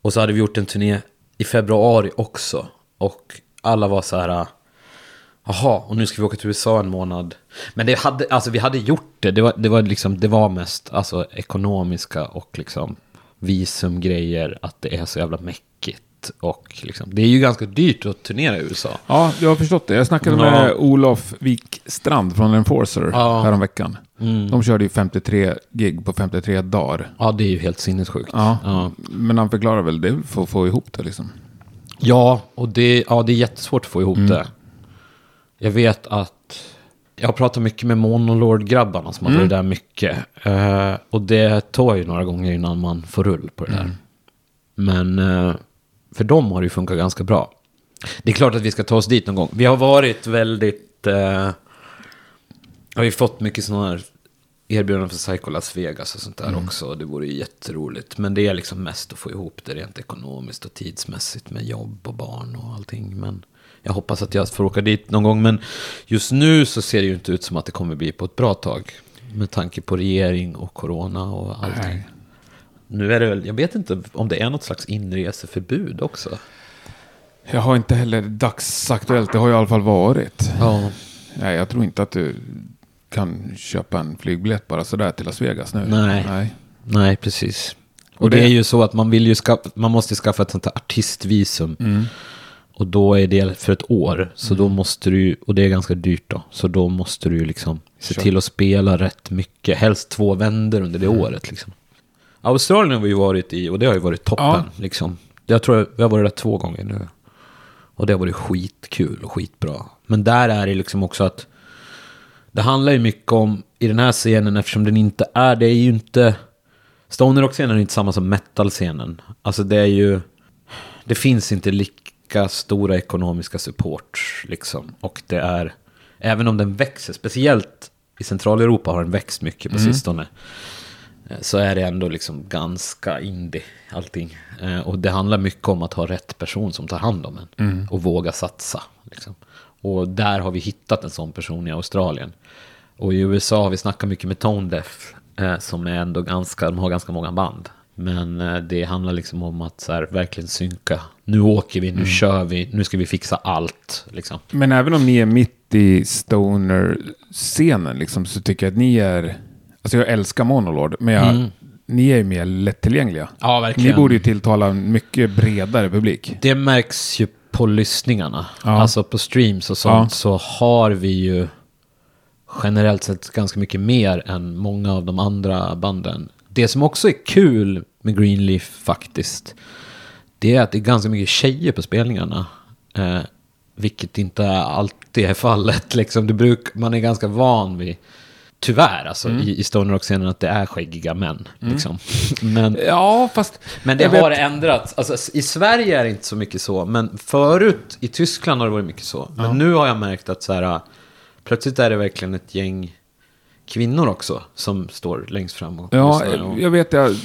Och så hade vi gjort en turné i februari också. Och alla var så här... Jaha, och nu ska vi åka till USA en månad. Men det hade, alltså vi hade gjort det. Det var, det var, liksom, det var mest alltså, ekonomiska och liksom visumgrejer. Att det är så jävla mäckigt. Och liksom, det är ju ganska dyrt att turnera i USA. Ja, jag har förstått det. Jag snackade Ja. med Olof Wikstrand från Enforcer Ja. häromveckan. De körde ju 53 gig på 53 dagar. Ja, det är ju helt sinnessjukt. Ja. Ja, Men han förklarar väl det för att få ihop det liksom. ja och det, ja, det är jättesvårt att få ihop det. Jag vet att... Jag har pratat mycket med Monolord-grabbarna som har varit där mycket. Eh, och det tar ju några gånger innan man får rull på det där. Men eh, för dem har det ju funkat ganska bra. Det är klart att vi ska ta oss dit någon gång. Vi har varit väldigt... Eh, har vi fått mycket sådana här erbjudanden för Psycho Las Vegas och sånt där också. Det vore ju jätteroligt. Men det är liksom mest att få ihop det rent ekonomiskt och tidsmässigt med jobb och barn och allting. Men jag hoppas att jag får åka dit någon gång. Men just nu så ser det ju inte ut som att det kommer bli på ett bra tag. Med tanke på regering och corona och allting. Nej. Nu är det väl, jag vet inte om det är något slags inreseförbud också. Jag har inte heller dagsaktuellt. Det har ju i alla fall varit. Ja, Nej, jag tror inte att du kan köpa en flygbiljett bara sådär till Las Vegas nu. Nej. Nej. nej precis. Och, Och det, det- är ju så att man vill ju skaffa, man måste skaffa ett sånt här artistvisum. Och Och då är det för ett år. Så då måste du, och det är ganska dyrt då. Så då måste du liksom se Kör. till att spela rätt mycket. Helst två vänder under det året liksom. Australien har vi ju varit i och det har ju varit toppen Ja. liksom. Jag tror vi har varit där två gånger nu. Och det har varit skitkul och skitbra. Men där är det liksom också att det handlar ju mycket om, i den här scenen, eftersom den inte är, det är ju inte... Stoner Rock-scenen är inte samma som metal-scenen. Alltså det är ju... Det finns inte lika stora ekonomiska support, liksom. Och det är... Även om den växer, speciellt i Centraleuropa har den växt mycket på sistone. eh, Så är det ändå liksom ganska indie, allting. Eh, Och det handlar mycket om att ha rätt person som tar hand om en. Och våga satsa. Liksom. Och där har vi hittat en sån person i Australien. Och i USA har vi snackat mycket med Tone Deaf. Eh, som är ändå ganska, de har ganska många band. Men eh, det handlar liksom om att så här, verkligen synka. Nu åker vi, nu kör vi, nu ska vi fixa allt. Liksom. Men även om ni är mitt i stoner-scenen liksom, så tycker jag att ni är... Alltså jag älskar Monolord, men jag, ni är ju mer lättillgängliga. Ja, verkligen. Ni borde ju tilltala en mycket bredare publik. Det märks ju på lyssningarna. Ja. Alltså på streams och sånt Ja. så har vi ju generellt sett ganska mycket mer än många av de andra banden. Det som också är kul med Greenleaf faktiskt, det är att det är ganska mycket tjejer på spelningarna. Eh, vilket inte alltid är fallet. Liksom. Det bruk, man är ganska van vid, tyvärr, alltså, Mm. i, i Stoner Rock-scenen att det är skäggiga män. Liksom. Men, Ja, fast... men det har vet- ändrats. Alltså, I Sverige är det inte så mycket så. Men förut, i Tyskland har det varit mycket så. Men nu har jag märkt att så här, plötsligt är det verkligen ett gäng kvinnor också som står längst fram. Och Ja, och, jag vet jag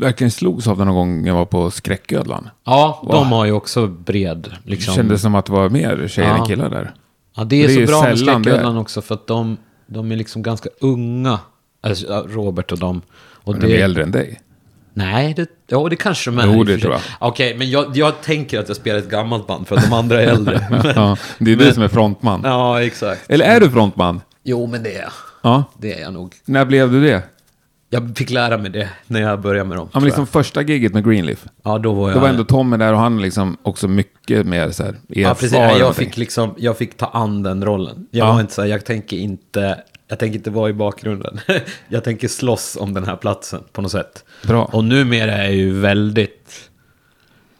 verkligen slogs av det någon gång jag var på Skräcködlan. ja, de Wow. har ju också bred. Det Liksom. kändes som att det var mer tjejer Ja. än killar där. Ja, det är Det är så bra med det. Skräcködlan också för att de, de är liksom ganska unga. Alltså, Robert och dem. Och Men de är äldre än dig. Nej, det, ja, det kanske de är. Jo, det tror jag. Okej, men jag, jag tänker att jag spelar ett gammalt band för att de andra är äldre. men, Ja, det är du som är frontman. ja, exakt. Eller är du frontman? Jo, men det är jag. Ja. Det är jag nog. När blev du det? Jag fick lära mig det när jag började med dem. Ja, men liksom första giget med Greenleaf. jag. ja då var jag... Då var ändå Tommy där och han liksom också mycket mer så här ja, precis. Jag någonting. fick, liksom, jag fick ta an den rollen. Jag Ja. var inte så här, jag tänker inte... Jag tänker inte vara i bakgrunden. jag tänker slåss om den här platsen på något sätt. Bra. Och numera är jag ju väldigt...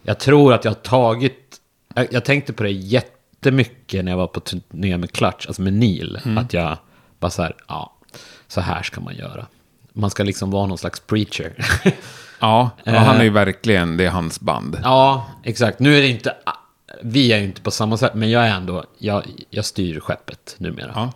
Jag tror att jag har tagit... Jag, jag tänkte på det jättemycket när jag var på turné med Clutch, alltså med Neil. Mm. Att jag bara så här, ja, så här ska man göra. Man ska liksom vara någon slags preacher. Ja, Eh. han är ju verkligen, det är hans band. ja, exakt. Nu är det inte... Vi är ju inte på samma sätt, men jag är ändå... Jag, jag styr skeppet numera. Ja.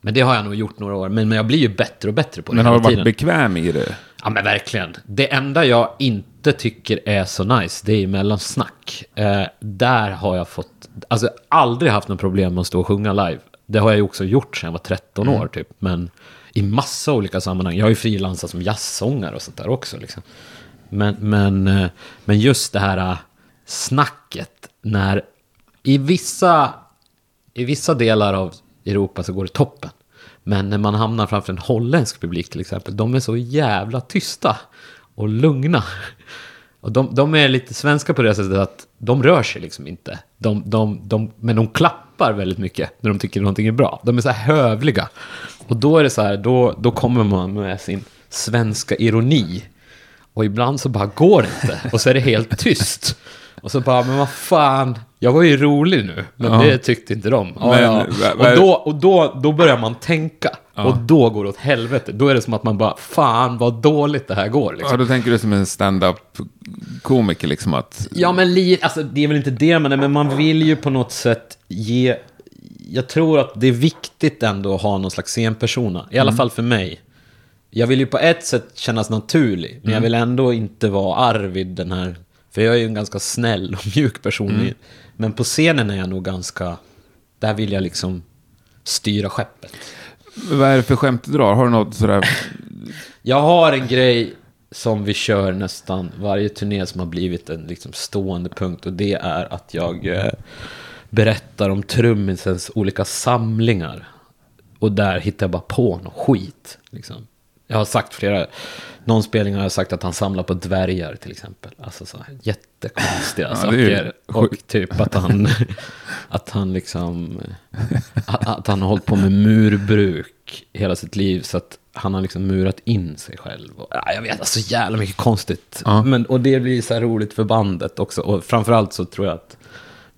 Men det har jag nog gjort några år. Men, men jag blir ju bättre och bättre på det Men har du varit tiden. bekväm i det? Ja men verkligen. Det enda jag inte tycker är så nice, det är mellansnack. Eh, där har jag fått, alltså aldrig haft något problem med att stå och sjunga live. Det har jag ju också gjort sedan jag var 13 år typ. Men i massa olika sammanhang. Jag har ju frilansat som jazzsångare och sånt där också liksom. Men, men, eh, men just det här eh, snacket när i vissa, i vissa delar av Europa så går det toppen. Men när man hamnar framför en holländsk publik till exempel, de är så jävla tysta och lugna. Och de, de är lite svenska på det sättet att de rör sig liksom inte. De, de, de, men de klappar väldigt mycket när de tycker någonting är bra. De är så här hövliga. Och då är det så här, då, då kommer man med sin svenska ironi. Och ibland så bara går det inte. Och så är det helt tyst. Och så bara, men vad fan, jag var ju rolig nu. Men Ja. det tyckte inte de. Ja, Men, ja. Och, då, och då, då börjar man tänka. Och då går det åt helvete. Då är det som att man bara, fan vad dåligt det här går. Ja, Liksom. då tänker du som en stand-up komiker liksom att... Ja, men li, alltså, det är väl inte det, men, men man vill ju på något sätt ge... Jag tror att det är viktigt ändå att ha någon slags scenpersona. I alla fall för mig. Jag vill ju på ett sätt kännas naturlig, men jag vill ändå inte vara Arvid, den här... För jag är ju en ganska snäll och mjuk person. Men på scenen är jag nog ganska... Där vill jag liksom styra skeppet. Vad är det för skämt du drar? Har du något sådär... Jag har en grej som vi kör nästan varje turné som har blivit en liksom stående punkt och det är att jag eh, berättar om trummisens olika samlingar. Och där hittar jag bara på något skit. Liksom. Jag har sagt flera, någon spelning har jag sagt att han samlar på dvärgar till exempel. Alltså så här jättekonstiga Ja, saker. Och typ att han, att han liksom, att, att han har hållit på med murbruk hela sitt liv. Så att han har liksom murat in sig själv. Och, ja, jag vet, alltså jävla mycket konstigt. Ja. Men, och det blir så här roligt för bandet också. Och framförallt så tror jag att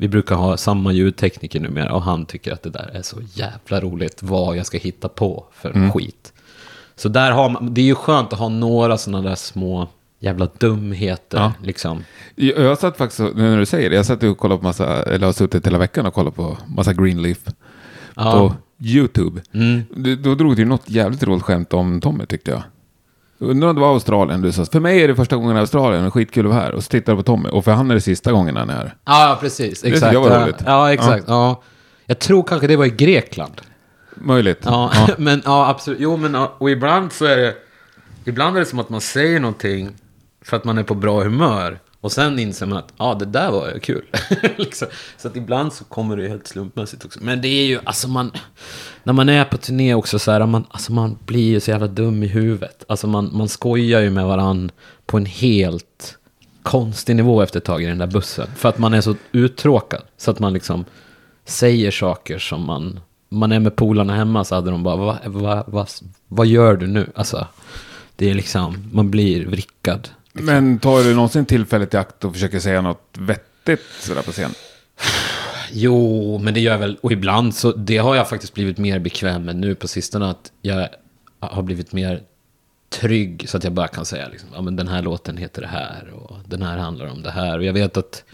vi brukar ha samma ljudtekniker numera och han tycker att det där är så jävla roligt vad jag ska hitta på för Mm. skit. Så där har man, det är ju skönt att ha några sådana där små jävla dumheter Ja. liksom. Jag, jag satt faktiskt, nu när du säger det, jag satt och kollade på massa, eller har suttit hela veckan och kollat på massa Greenleaf Ja. på YouTube. Mm. Du- Då drog du något jävligt roligt skämt om Tommy tyckte jag. Undrar om det var Australien du sa. För mig är det första gången i Australien och skitkul att vara här. Och så tittar du på Tommy. Och för han är det sista gången han är här. Ja, ja, precis. tycker Exakt. jag var ja, roligt. ja, exakt. Ja. Jag tror kanske det var i Grekland. Möjligt. Ja, men ja, absolut. Jo, men ja, och ibland så är det... Ibland är det som att man säger någonting för att man är på bra humör. Och sen inser man att, ja, det där var ju kul. liksom. Så att ibland så kommer det helt slumpmässigt också. Men det är ju, alltså man... När man är på turné också så här, man, alltså man blir ju så jävla dum i huvudet. Alltså man, man skojar ju med varann på en helt konstig nivå efter ett tag i den där bussen. För att man är så uttråkad. Så att man liksom säger saker som man... Man är med polarna hemma så hade de bara, vad va, va, vad gör du nu? Alltså, det är liksom, man blir vrickad. Men tar du någonsin tillfället i akt och försöker säga något vettigt sådär på scen? Jo, men det gör jag väl. Och ibland så, det har jag faktiskt blivit mer bekväm med nu på sistone. Att jag har blivit mer trygg. Så att jag bara kan säga liksom, ja men den här låten heter det här. Och den här handlar om det här. Och jag vet att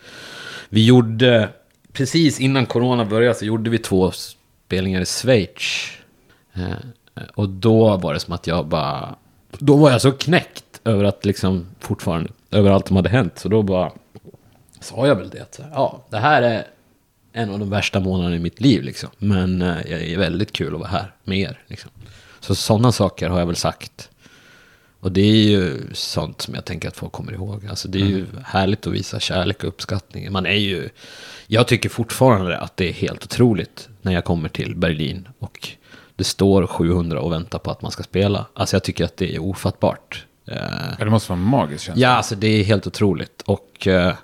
vi gjorde, precis innan corona började så gjorde vi två spelningar i Schweiz. Eh, och då var det som att jag bara, då var jag så knäckt över att liksom fortfarande, över allt som hade hänt. Så då bara sa jag väl det. Så ja, det här är en av de värsta månaderna i mitt liv. Liksom. Men eh, jag är väldigt kul att vara här med er. Liksom. Så sådana saker har jag väl sagt. Och det är ju sånt som jag tänker att folk kommer ihåg. Alltså det är ju härligt att visa kärlek och uppskattning. Man är ju... Jag tycker fortfarande att det är helt otroligt när jag kommer till Berlin och det står 700 och väntar på att man ska spela. Alltså jag tycker att det är ofattbart. Eh, Ja, Det måste vara magiskt känns det. Ja, alltså det är helt otroligt. Och eh,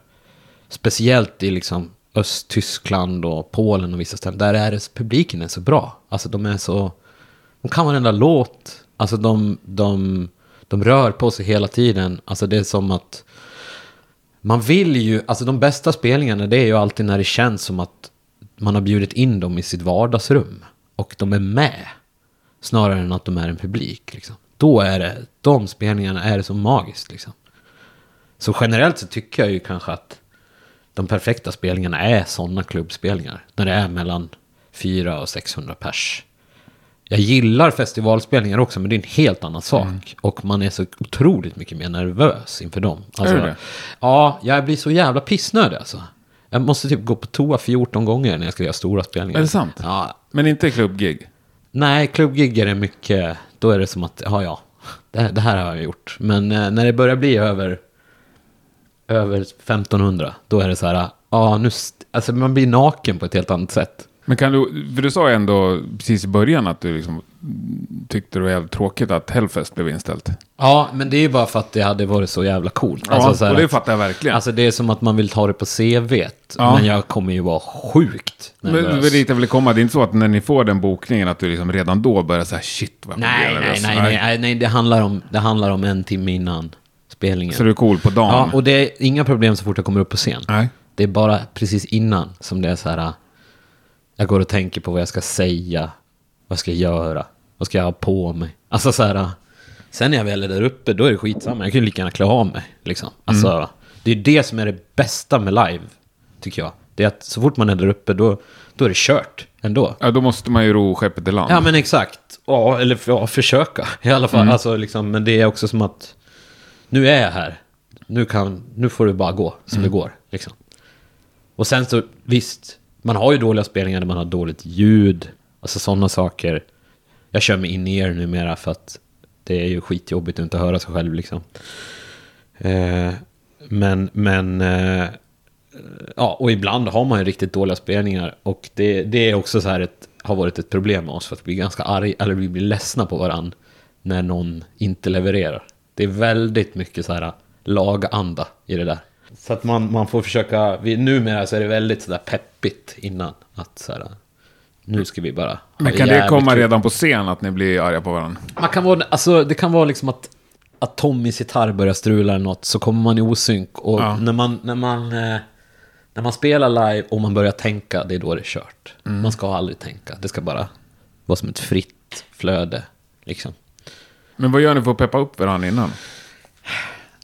speciellt i liksom Östtyskland och Polen och vissa ställen. Där är det, publiken är så bra. Alltså de är så... De kan varenda låt. Alltså de, de, de rör på sig hela tiden. Alltså det är som att... Man vill ju... Alltså de bästa spelningarna det är ju alltid när det känns som att man har bjudit in dem i sitt vardagsrum. Och de är med. Snarare än att de är en publik. Liksom. Då är det... De spelningarna är det så magiskt liksom. Så generellt så tycker jag ju kanske att de perfekta spelningarna är sådana klubbspelningar. När det är mellan 400 och 600 pers. Jag gillar festivalspelningar också, men det är en helt annan sak. Och man är så otroligt mycket mer nervös inför dem. Alltså, Är det? Ja, jag blir så jävla pissnödig alltså. Jag måste typ gå på toa 14 gånger när jag ska göra stora spelningar. Är det sant? Ja. Men inte klubbgig? Nej, klubbgiggar är mycket, då är det som att, ja ja, det, det här har jag gjort. Men eh, när det börjar bli över, över 1500, då är det så här, ja nu, alltså man blir naken på ett helt annat sätt. Men kan du, för du sa ju ändå precis i början att du liksom tyckte det var jävligt tråkigt att Hellfest blev inställt. Ja, men det är ju bara för att det hade varit så jävla coolt. Alltså, så här och det att- fattar jag verkligen. Alltså det är som att man vill ta det på CVt. Ja. Men jag kommer ju vara sjukt men nervös. det dit jag vill komma, det är inte så att när ni får den bokningen att du liksom redan då börjar säga shit vad Nej, nej, nervös." nej, nej, nej, nej, det handlar om, det handlar om en timme innan spelningen. Så du är cool på dagen? Ja, och det är inga problem så fort jag kommer upp på scen. Nej. Det är bara precis innan som det är så här. Jag går och tänker på vad jag ska säga. Vad ska jag göra? Vad ska jag ha på mig? Alltså så här. Sen när jag väl är där uppe, då är det skitsamma. Jag kan ju lika gärna klä av mig. Liksom. Alltså, Mm. Det är det som är det bästa med live, tycker jag. Det är att så fort man är där uppe, då, då är det kört ändå. Ja, då måste man ju ro skeppet i land. Ja, men exakt. Ja, eller ja, försöka i alla fall. Alltså, liksom, men det är också som att nu är jag här. Nu, kan, nu får det bara gå som det går. Liksom. Och sen så, visst, man har ju dåliga spelningar där man har dåligt ljud. Alltså sådana saker. Jag kör med in-ear numera för att det är ju skitjobbigt att inte höra sig själv liksom. Eh, men, men... Eh, ja, och ibland har man ju riktigt dåliga spelningar. Och det, det är också så här ett, har varit ett problem med oss. För att vi blir ganska arga, eller vi blir ledsna på varandra. när någon inte levererar. Det är väldigt mycket så här laganda i det där. Så att man, man får försöka, vi, numera så är det väldigt sådär peppigt innan. Att så här, nu ska vi bara ha Men kan det komma kul. redan på scen att ni blir arga på varandra? Man kan vara, alltså, det kan vara liksom att, att Tommys gitarr börjar strula eller något, så kommer man i osynk. Och Ja. när, man, när, man, eh, när man spelar live och man börjar tänka, det är då det är kört. Mm. Man ska aldrig tänka, det ska bara vara som ett fritt flöde. Liksom. Men vad gör ni för att peppa upp varandra innan?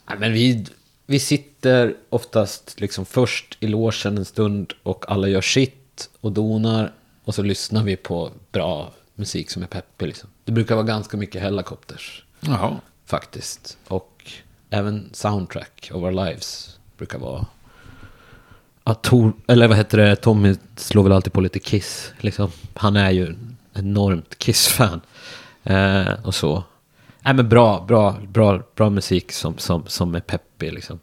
Nej, men vi, vi sitter oftast liksom först i logen en stund och alla gör sitt och donar. Och så lyssnar vi på bra musik som är peppig. Liksom. Det brukar vara ganska mycket Hellacopters. Jaha. faktiskt. Och även soundtrack of our lives brukar vara... Att Tor, eller vad heter det, Tommy slår väl alltid på lite Kiss. Liksom. Han är ju en enormt Kiss-fan. Eh, och så. Nej men bra, bra, bra, bra musik som, som, som är peppig liksom.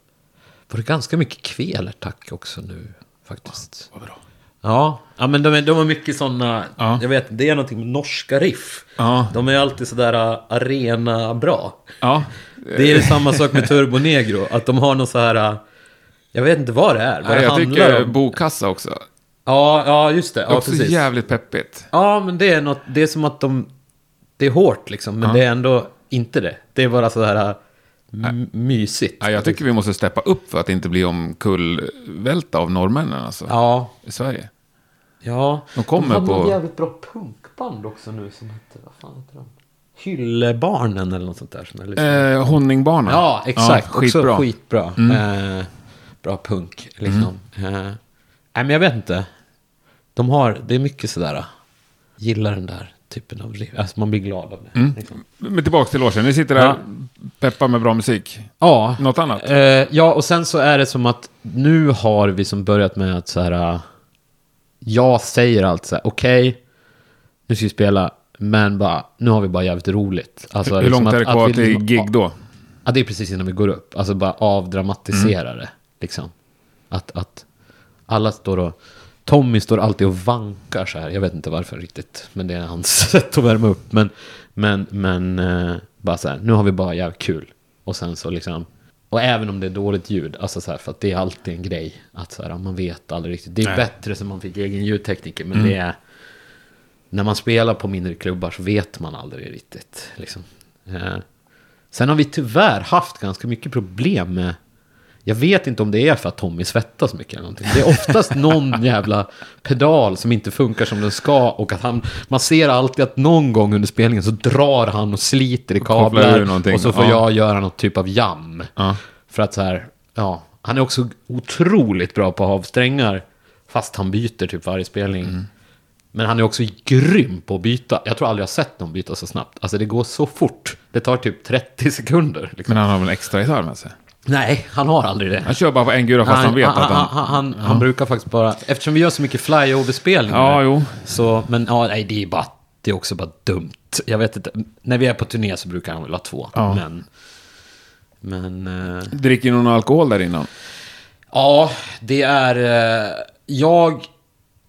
Var det ganska mycket kvelertack också nu faktiskt. Vad bra. Ja, ja men de, är, de har mycket sådana, Ja. jag vet, det är någonting med norska riff. Ja. De är alltid sådär uh, arena-bra. Ja. Det är samma sak med Turbo Negro, att de har någon så här... uh, Jag vet inte vad det är, vad Nej, det jag handlar tycker om. Bokassa också. Ja, ja, just det. Ja, också precis. jävligt peppigt. Ja, men det är något, det är som att de... Det är hårt liksom, men Ja. det är ändå inte det. Det är bara så här m- mysigt. Ja, jag tycker vi måste steppa upp för att inte bli omkullvälta av norrmännen alltså. Ja, I Sverige. ja. De kommer hade på- något jävligt bra punkband också nu som hette, vad fan heter de? Hyllebarnen eller något sånt där. Som lyssnade Eh, Honningbarnen. Ja, exakt. Ja, skitbra. Också skitbra. Eh, bra punk, liksom. Eh, nej, men jag vet inte. De har, det är mycket sådär, uh, gillar den där typen av liv. Alltså man blir glad av det. Liksom. Men tillbaka till logen. Ni sitter där, Ja. peppar med bra musik. Ja. Något annat? Eh, ja, och sen så är det som att nu har vi som börjat med att så här. uh, Jag säger allt så här, okej, nu ska vi spela, men bara, nu har vi bara jävligt roligt. Alltså, Hur liksom långt är det kvar till liksom- gig då? Ja, det är precis innan vi går upp. Alltså bara avdramatisera Mm. det. Liksom. Att, att alla står och... Tommy står alltid och vankar så här. Jag vet inte varför riktigt. Men det är hans sätt att värma upp. Men, men, men eh, bara så här. Nu har vi bara jävligt kul. Och sen så liksom... Och även om det är dåligt ljud. Alltså så här, för att det är alltid en grej. Att så här, man vet aldrig riktigt. Det är Nej. bättre som man fick egen ljudtekniker. Men Mm. det är... När man spelar på mindre klubbar så vet man aldrig riktigt. Liksom. Eh, Sen har vi tyvärr haft ganska mycket problem med... Jag vet inte om det är för att Tommy svettas mycket eller någonting. Det är oftast någon jävla pedal som inte funkar som den ska. Och att han... Man ser alltid att någon gång under spelningen så drar han och sliter i kablar. Och så får Ja. jag göra något typ av jam. Ja. För att så här... Ja, han är också otroligt bra på att ha av strängar. Fast han byter typ varje spelning. Mm. Men han är också grym på att byta. Jag tror aldrig jag sett någon byta så snabbt. Alltså det går så fort. Det tar typ 30 sekunder. Liksom. Men han har väl en extra gitarr med sig? Nej, han har aldrig det. Han kör bara på en gura fast han, vet han, att han... han, han, han brukar faktiskt bara... Eftersom vi gör så mycket flyover-spelningar. Ja, jo. Så, men ja, nej, det är bara... Det är också bara dumt. Jag vet inte. När vi är på turné så brukar han väl ha två. Ja. Men... Men... eh, Dricker någon alkohol där innan? Ja, det är... eh, Jag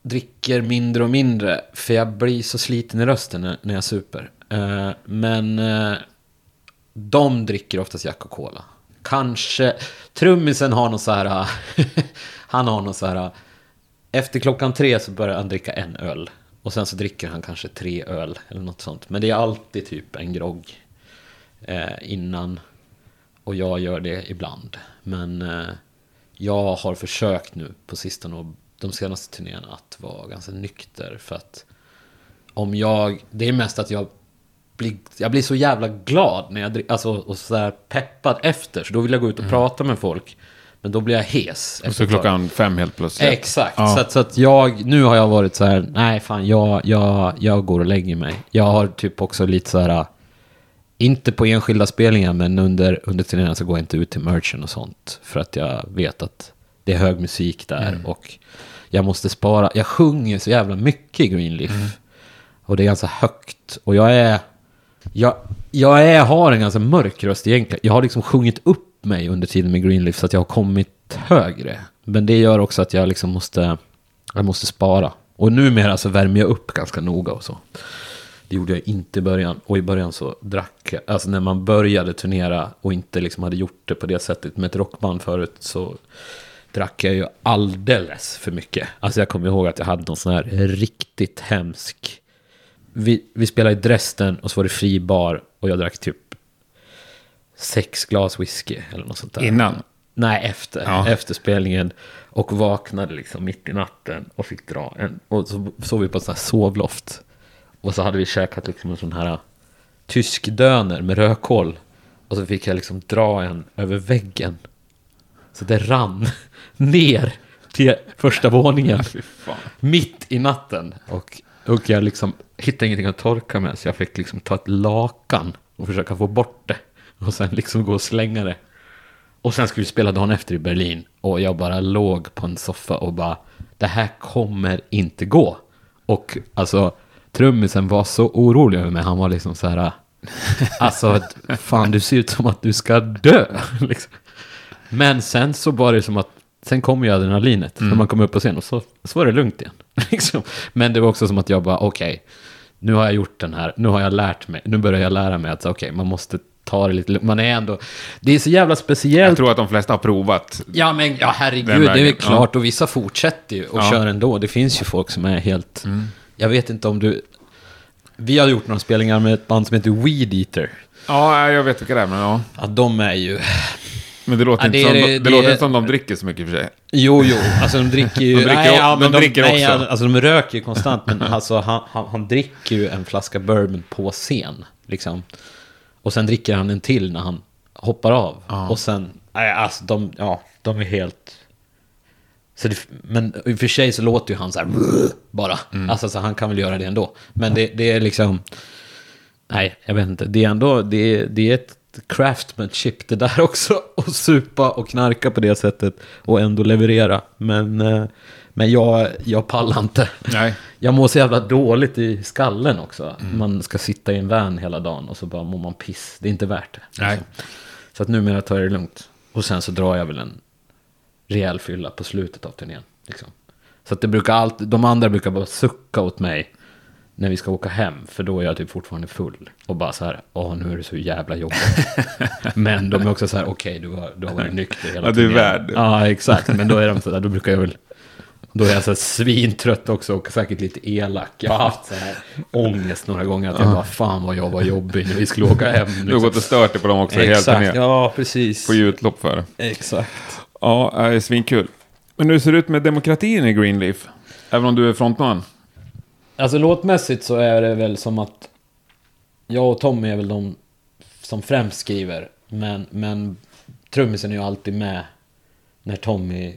dricker mindre och mindre. För jag blir så sliten i rösten när, när jag super. Eh, Men eh, de dricker oftast Jack och Cola. Kanske... Trummisen har någon så här... han har någon så här... Efter klockan tre så börjar han dricka en öl. Och sen så dricker han kanske tre öl eller något sånt. Men det är alltid typ en grogg eh, innan. Och jag gör det ibland. Men eh, jag har försökt nu på sistone och de senaste turnéerna att vara ganska nykter. För att om jag... Det är mest att jag blir, jag blir så jävla glad när jag dricker. Alltså och så här peppad efter. Så då vill jag gå ut och prata med folk. Men då blir jag hes. Och så klockan fem helt plötsligt. Exakt. Ja. Så, att, så att jag, nu har jag varit så här, nej fan, jag, jag, jag går och lägger mig. Jag har typ också lite så här, inte på enskilda spelningar, men under, under turneringen så går jag inte ut till merchen och sånt. För att jag vet att det är hög musik där Mm. och jag måste spara. Jag sjunger så jävla mycket i Greenleaf. Mm. Och det är ganska högt. Och jag är, jag, jag är, har en ganska mörk röst egentligen. Jag har liksom sjungit upp mig under tiden med Greenleaf så att jag har kommit högre. Men det gör också att jag liksom måste, jag måste spara. Och numera så värmer jag upp ganska noga och så. Det gjorde jag inte i början. Och i början så drack jag, alltså när man började turnera och inte liksom hade gjort det på det sättet med ett rockband förut så drack jag ju alldeles för mycket. Alltså jag kommer ihåg att jag hade någon sån här riktigt hemsk... Vi, vi spelade i Dresden och så var det fri bar och jag drack typ sex glas whisky eller något sånt där. Innan? Nej, efter. Ja. Efter spelningen. Och vaknade liksom mitt i natten och fick dra en. Och så sov vi på ett sånt här sovloft. Och så hade vi käkat liksom en sån här tysk döner med rödkål. Och så fick jag liksom dra en över väggen. Så det rann ner till första våningen. Mitt i natten. Och, och jag liksom hittade ingenting att torka med. Så jag fick liksom ta ett lakan och försöka få bort det. Och sen liksom gå och slänga det. Och sen skulle vi spela dagen efter i Berlin. Och jag bara låg på en soffa och bara, det här kommer inte gå. Och alltså, trummisen var så orolig över mig. Han var liksom så här, alltså, fan du ser ut som att du ska dö. Liksom. Men sen så var det som att, sen kom ju adrenalinet. När man kom upp på scen och så, så var det lugnt igen. Liksom. Men det var också som att jag bara, okej, nu har jag gjort den här, nu har jag lärt mig, nu börjar jag lära mig att okej, man måste ta det lite. Man är ändå, det är så jävla speciellt. Jag tror att de flesta har provat. Ja, men ja, herregud, det är klart. Och vissa fortsätter ju och Ja. kör ändå. Det finns ju folk som är helt... Jag vet inte om du... Vi har gjort några spelningar med ett band som heter Weed Eater. Ja, jag vet vilka det är, men ja. Ja, de är ju... Men det låter, Ja, inte, det som, är- det, det låter inte som de dricker så mycket i och för sig. Jo, jo, alltså de dricker ju... De dricker nej, ja, men de dricker nej, också. Alltså de röker ju konstant, men alltså han, han, han dricker ju en flaska bourbon på scen, liksom. Och sen dricker han en till när han hoppar av. Och sen, nej, alltså de, ja, de är helt... Så det, men i och för sig så låter ju han så här bara. Alltså så han kan väl göra det ändå. Men det, det är liksom... Nej, jag vet inte. Det är ändå, det är, det är ett craftmanship det där också. Att supa och knarka på det sättet och ändå leverera. Men, eh, men jag, jag pallar inte. Nej. Jag mår så jävla dåligt i skallen också. Man ska sitta i en van hela dagen och så bara mår man piss. Det är inte värt det. Nej. Så att numera tar jag det lugnt. Och sen så drar jag väl en rejäl fylla på slutet av turnén. Liksom. Så att det brukar alltid, de andra brukar bara sucka åt mig när vi ska åka hem. För då är jag typ fortfarande full. Och bara så här, åh nu är det så jävla jobbigt. Men de är också så här, okej du, har, du har varit nykter hela Ja, du är turnén." värd. Ja, exakt. Men då är de så där, då brukar jag väl då är jag så här svintrött också och säkert lite elak. Jag har haft så här ångest några gånger att jag bara, fan vad jag var jobbig när vi skulle åka hem. Du har gått och stört dig på dem också helt Exakt, ner. ja precis. Ju utlopp för. Exakt. Ja, det är svinkul. Men hur ser det ut med demokratin i Greenleaf? Även om du är frontman? Alltså låtmässigt så är det väl som att jag och Tommy är väl de som främst skriver. Men, men trummisen är ju alltid med när Tommy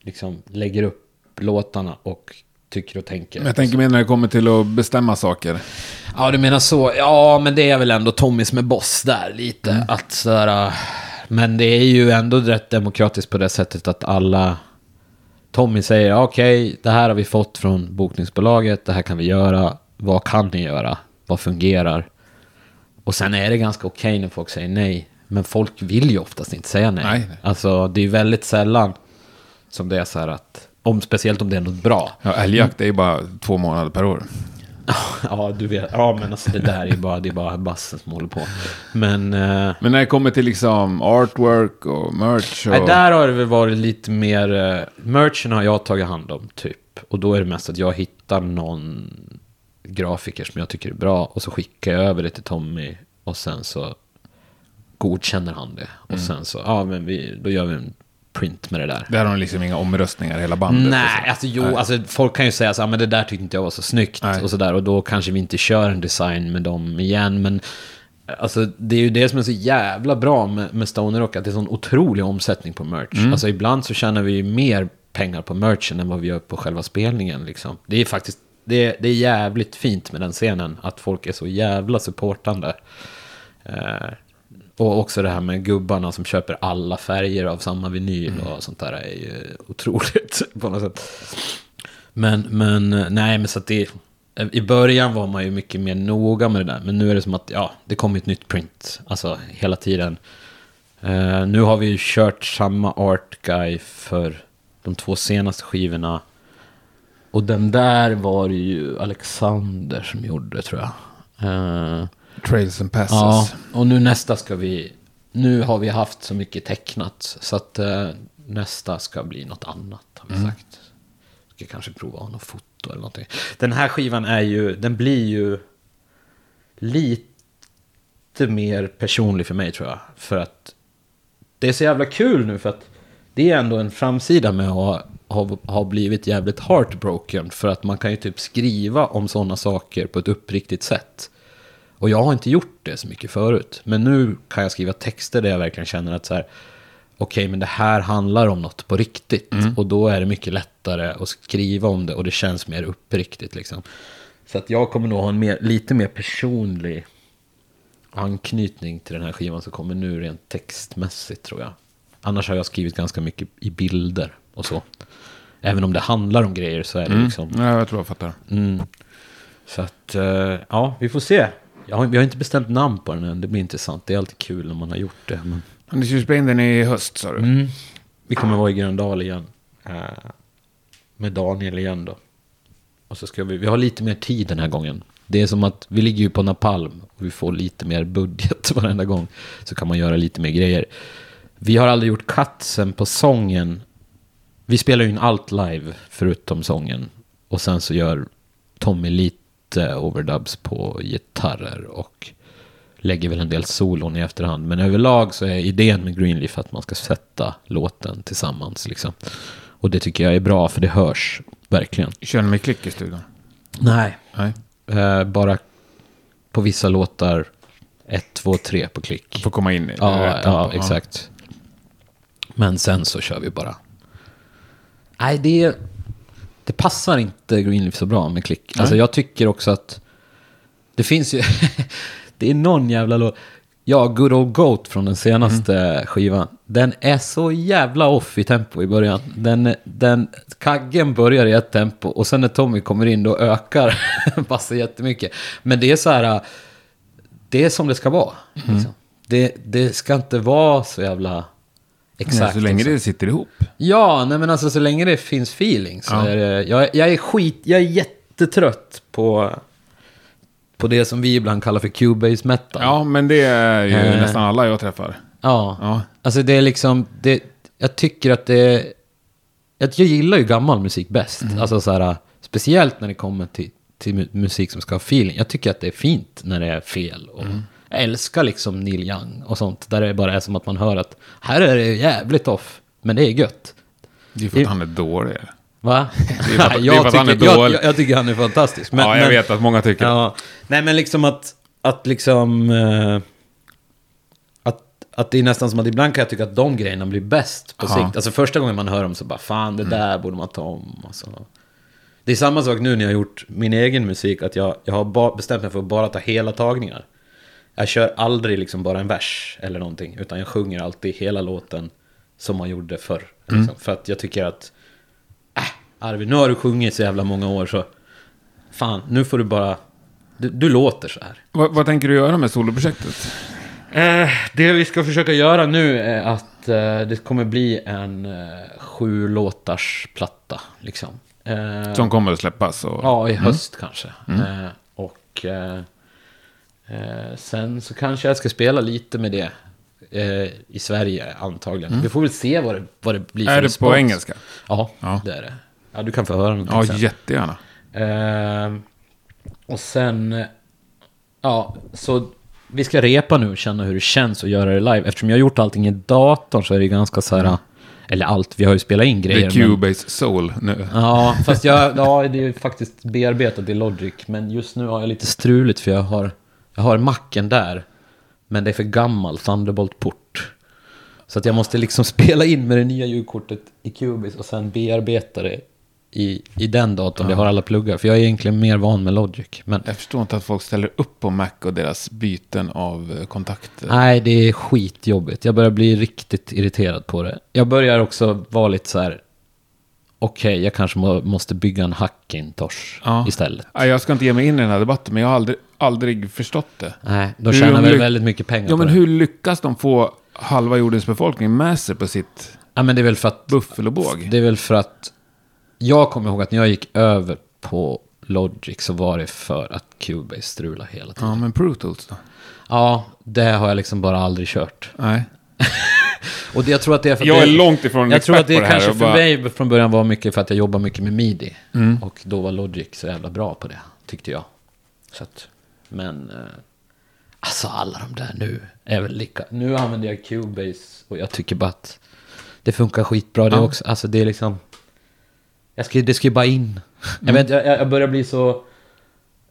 liksom lägger upp låtarna och tycker och tänker. Men jag tänker mer när det kommer till att bestämma saker. Ja, du menar så. Ja, men det är väl ändå Tommy som är boss där lite. Att sådär, men det är ju ändå rätt demokratiskt på det sättet att alla... Tommy säger okej, det här har vi fått från bokningsbolaget, det här kan vi göra. Vad kan ni göra? Vad fungerar? Och sen är det ganska okej när folk säger nej. Men folk vill ju oftast inte säga nej. Nej. Alltså, det är väldigt sällan som det är så här att... Om, speciellt om det är något bra. Ja, älgjakt det är ju bara två månader per år. Ja, du vet. Ja, men alltså det där är ju bara, det är bara bassen som håller på. Men eh, Men när det kommer till liksom artwork och merch och... nej, där har det väl varit lite mer... Eh, merchen har jag tagit hand om, typ. Och då är det mest att jag hittar någon grafiker som jag tycker är bra. Och så skickar jag över det till Tommy. Och sen så godkänner han det. Och Mm. sen så, ja men vi, då gör vi en print med det där. Där har de liksom inga omröstningar hela bandet. Nej, så. alltså jo, alltså folk kan ju säga så här, men det där tyckte inte jag var så snyggt Nej. och sådär. Och då kanske vi inte kör en design med dem igen. Men alltså det är ju det som är så jävla bra med, med Stoner Rock, att det är sån otrolig omsättning på merch. Mm. Alltså ibland så tjänar vi ju mer pengar på merchen än vad vi gör på själva spelningen liksom. Det är faktiskt, det är, det är jävligt fint med den scenen, att folk är så jävla supportande. Eh, och också det här med gubbarna som köper alla färger av samma vinyl och sånt där är ju otroligt på något sätt. Men, men nej, men så att det... I början var man ju mycket mer noga med det där, men nu är det som att, ja, det kommer ett nytt print, alltså hela tiden. Eh, nu har vi ju kört samma art guy för de två senaste skivorna. Och den där var ju Alexander som gjorde, tror jag. Eh, Trails and passes. ja, och nu nästa ska vi... Nu har vi haft så mycket tecknat. Så att eh, nästa ska bli något annat, har vi sagt. Ska kanske prova något foto eller någonting. Den här skivan är ju... Den blir ju lite mer personlig för mig tror jag. För att det är så jävla kul nu för att det är ändå en framsida med att ha, ha, ha blivit jävligt heartbroken. För att man kan ju typ skriva om sådana saker på ett uppriktigt sätt. Och jag har inte gjort det så mycket förut. Men nu kan jag skriva texter där jag verkligen känner att så här. Okej, men det här handlar om något på riktigt. Och då är det mycket lättare att skriva om det och det känns mer uppriktigt liksom. Så att jag kommer nog ha en mer, lite mer personlig anknytning till den här skivan som kommer nu rent textmässigt tror jag. Annars har jag skrivit ganska mycket i bilder och så. Även om det handlar om grejer så är det liksom... Ja, jag tror jag fattar. Mm. Så att, eh, ja, vi får se. Jag har, vi har inte bestämt namn på den än, det blir intressant. Det är alltid kul när man har gjort det. Men... Du ska spela in den i höst sa du. Mm. Vi kommer vara i Gröndal igen. Eh, med Daniel igen då. Och så ska vi, vi har lite mer tid den här gången. Det är som att vi ligger ju på Napalm och vi får lite mer budget varenda gång. Så kan man göra lite mer grejer. Vi har aldrig gjort cutsen på sången. Vi spelar ju in allt live förutom sången. Och sen så gör Tommy lite overdubs på gitarrer och lägger väl en del solon i efterhand. Men överlag så är idén med Greenleaf att man ska sätta låten tillsammans. Liksom. Och det tycker jag är bra för det hörs verkligen. Kör ni med klick i studion? Nej. Nej. Eh, bara på vissa låtar ett, två, tre på klick. Får komma in i Ja, rätt ja, exakt. Men sen så kör vi bara. Nej, det, det passar inte Greenleaf så bra med klick. Alltså Nej. jag tycker också att det finns ju... det är någon jävla låt. Ja, Good Old Goat från den senaste Mm. skivan. Den är så jävla off i tempo i början. Den, den, kaggen börjar i ett tempo och sen när Tommy kommer in då ökar bassen jättemycket. Men det är så här, det är som det ska vara. Mm. Liksom. Det, det ska inte vara så jävla exakt. Nej, så länge det sitter ihop. Ja, nej men alltså så länge det finns feeling så Ja. är det... Jag, jag är skit... Jag är jättetrött på... På det som vi ibland kallar för Cubase metal. Ja, men det är ju Eh. nästan alla jag träffar. Ja. Ja. Alltså det är liksom... Det, jag tycker att det... Att jag gillar ju gammal musik bäst. Mm. Alltså så här... Speciellt när det kommer till, till mu- musik som ska ha feeling. Jag tycker att det är fint när det är fel. Och Mm. Jag älskar liksom Neil Young och sånt. Där det bara är som att man hör att här är det jävligt off. Men det är gött. Det är för att han är dålig. Va? är för att- det är jag, för att han är tycker, jag, dålig. jag, jag tycker han är fantastisk. Men, ja, jag men, vet att många tycker. Ja, nej men liksom att, att liksom... Eh, att, att det är nästan som att ibland kan jag tycka att de grejerna blir bäst på Ja. Mm. sikt. Alltså första gången man hör dem så bara fan det där borde man ta om. Alltså. Det är samma sak nu när jag har gjort min egen musik. Att jag, jag har bestämt mig för att bara ta hela tagningar. Jag kör aldrig liksom bara en vers eller någonting. Utan jag sjunger alltid hela låten som man gjorde förr. Mm. Liksom. För att jag tycker att... Äh, Arvid, nu har du sjungit så jävla många år så... Fan, nu får du bara... Du, du låter så här. Vad, vad tänker du göra med soloprojektet? Eh, det vi ska försöka göra nu är att eh, det kommer bli en eh, sju låtars platta. Liksom. Eh, Som kommer att släppas? Och... Ja, i höst kanske. Eh, och eh, sen så kanske jag ska spela lite med det eh, i Sverige antagligen. Vi får väl se vad det, vad det blir för Är det respons. på engelska? Ja, Ja. det är det. Ja, du kan få höra någonting Ja, sen. jättegärna. Eh, och sen... Ja, så vi ska repa nu och känna hur det känns att göra det live. Eftersom jag har gjort allting i datorn så är det ganska så här... Eller allt, vi har ju spelat in Det grejer. men- Cubase Soul nu. Ja, fast jag, ja, det är ju faktiskt bearbetat i Logic. Men just nu har jag lite struligt för jag har, jag har macken där. Men det är för gammal Thunderbolt-port. Så att jag måste liksom spela in med det nya ljudkortet i Cubase och sen bearbeta det i, i den datorn. Det har alla pluggar. För jag är egentligen mer van med Logic. Men Jag förstår inte att folk ställer upp på Mac och deras byten av eh, kontakter. nej, det är skitjobbigt. Jag börjar bli riktigt irriterad på det. Jag börjar också vara lite så här... Okej, jag kanske må, måste bygga en Hackintosh Ja. istället. Nej, Jag ska inte ge mig in i den här debatten, men jag har aldrig, aldrig förstått det. Nej, då Hur tjänar de väl väldigt mycket pengar Ja, men det. hur lyckas de få halva jordens befolkning med sig på sitt Ja, men det är väl för att... buffel och båg? Det är väl för att... Jag kommer ihåg att när jag gick över på Logic så var det för att Cubase strulade hela tiden. Ja, men Pro Tools då? Ja, det har jag liksom bara aldrig kört. Nej. Och det, jag tror att det är för att Jag är det, långt ifrån Jag tror att det det kanske för bara- mig från början var mycket för att jag jobbar mycket med midi. Mm. Och då var Logic så jävla bra på det, tyckte jag. Så att, men, eh, alltså alla de där nu är väl lika. Nu använder jag Cubase och jag tycker bara att det funkar skitbra det Ja. också. Alltså det är liksom, jag ska, det ska ju bara in. Mm. Jag, vet, jag, jag börjar bli så,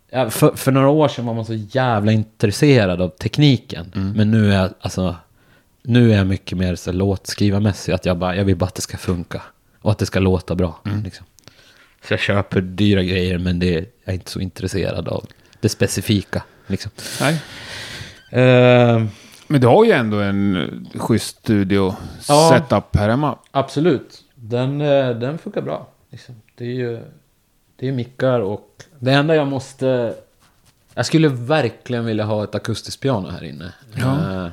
ja, för, för några år sedan var man så jävla intresserad av tekniken. Mm. Men nu är jag, alltså, nu är jag mycket mer så låtskrivarmässig. Att jag bara, jag vill bara att det ska funka. Och att det ska låta bra. Mm. Liksom. Så jag köper dyra grejer men det, jag är inte så intresserad av det specifika. Liksom. Nej. Eh, Men du har ju ändå en eh, schysst studio Ja. setup här hemma. absolut, den, eh, den funkar bra. Liksom. Det är ju det är mickar och det enda jag måste... Jag skulle verkligen vilja ha ett akustiskt piano här inne. Ja. Eh,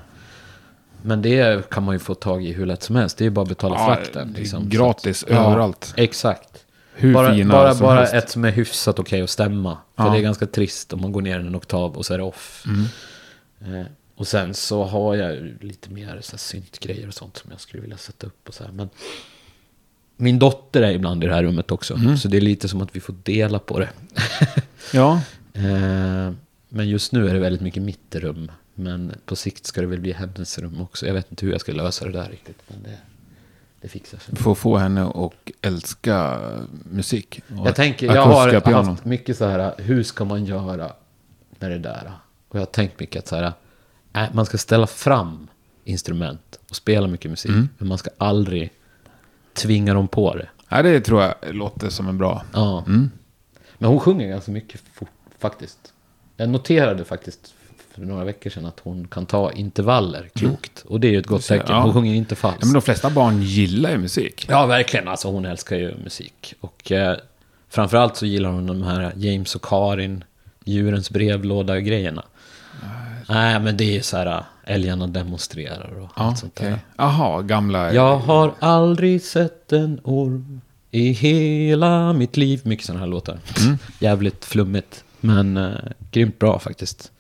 men det kan man ju få tag i hur lätt som helst. Det är bara att betala Ja, frakten. Liksom. gratis att- ja, överallt. Exakt. Hur bara fina bara, som bara helst. ett som är hyfsat okej att stämma. För Ja. det är ganska trist om man går ner en oktav och så är det off. Mm. Eh, och sen så har jag lite mer så syntgrejer och sånt som jag skulle vilja sätta upp och så här. Men min dotter är ibland i det här rummet också. Mm. Så det är lite som att vi får dela på det. Ja, Eh, men just nu är det väldigt mycket mitt rum. Men på sikt ska det väl bli hennes rum också. Jag vet inte hur jag ska lösa det där riktigt. Men det, det fixar sig. att få henne att älska musik. och Jag tänker, jag har pianon. haft mycket så här, hur ska man göra med det där? Och jag har tänkt mycket att så här, äh, man ska ställa fram instrument och spela mycket musik. Mm. Men man ska aldrig tvinga dem på det. Ja, det tror jag låter som en bra. Ja. Mm. Men hon sjunger ganska mycket fort, faktiskt. Jag noterade faktiskt för några veckor sedan att hon kan ta intervaller klokt. Och det är ju ett gott tecken. Hon sjunger inte falskt. Ja, men de flesta barn gillar ju musik. Ja, verkligen. Alltså hon älskar ju musik. Och eh, framförallt så gillar hon de här James och Karin, djurens brevlåda-grejerna. Nej, men det är så här, äh, älgarna demonstrerar och Ja, allt sånt okej. där. Jaha, gamla... Jag har aldrig sett en orm i hela mitt liv. Mycket sådana här låtar. Jävligt flummigt, men eh, grymt bra faktiskt.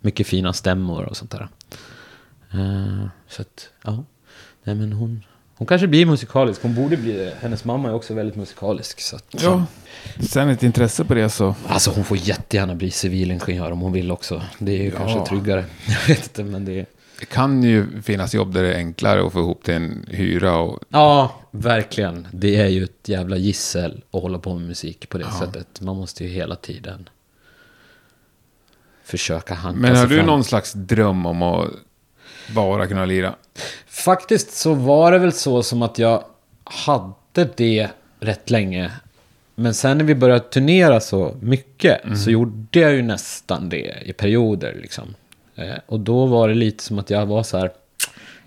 Mycket fina stämmor och sånt där. Eh, så att, ja. Nej, men hon, hon kanske blir musikalisk. Hon borde bli det. Hennes mamma är också väldigt musikalisk. Så att, Ja, sen ett intresse på det så... Alltså hon får jättegärna bli civilingenjör om hon vill också. Det är ju Ja. kanske tryggare. Jag vet inte, men det är... Det kan ju finnas jobb där det är enklare att få ihop till en hyra och... Ja, verkligen. Det är ju ett jävla gissel att hålla på med musik på det Ja. sättet. Man måste ju hela tiden försöka hanka Men har du fram. någon slags dröm om att bara kunna lira? Faktiskt så var det väl så som att jag hade det rätt länge. Men sen när vi började turnera så mycket Mm. så gjorde jag ju nästan det i perioder liksom. Eh, och då var det lite som att jag var så här.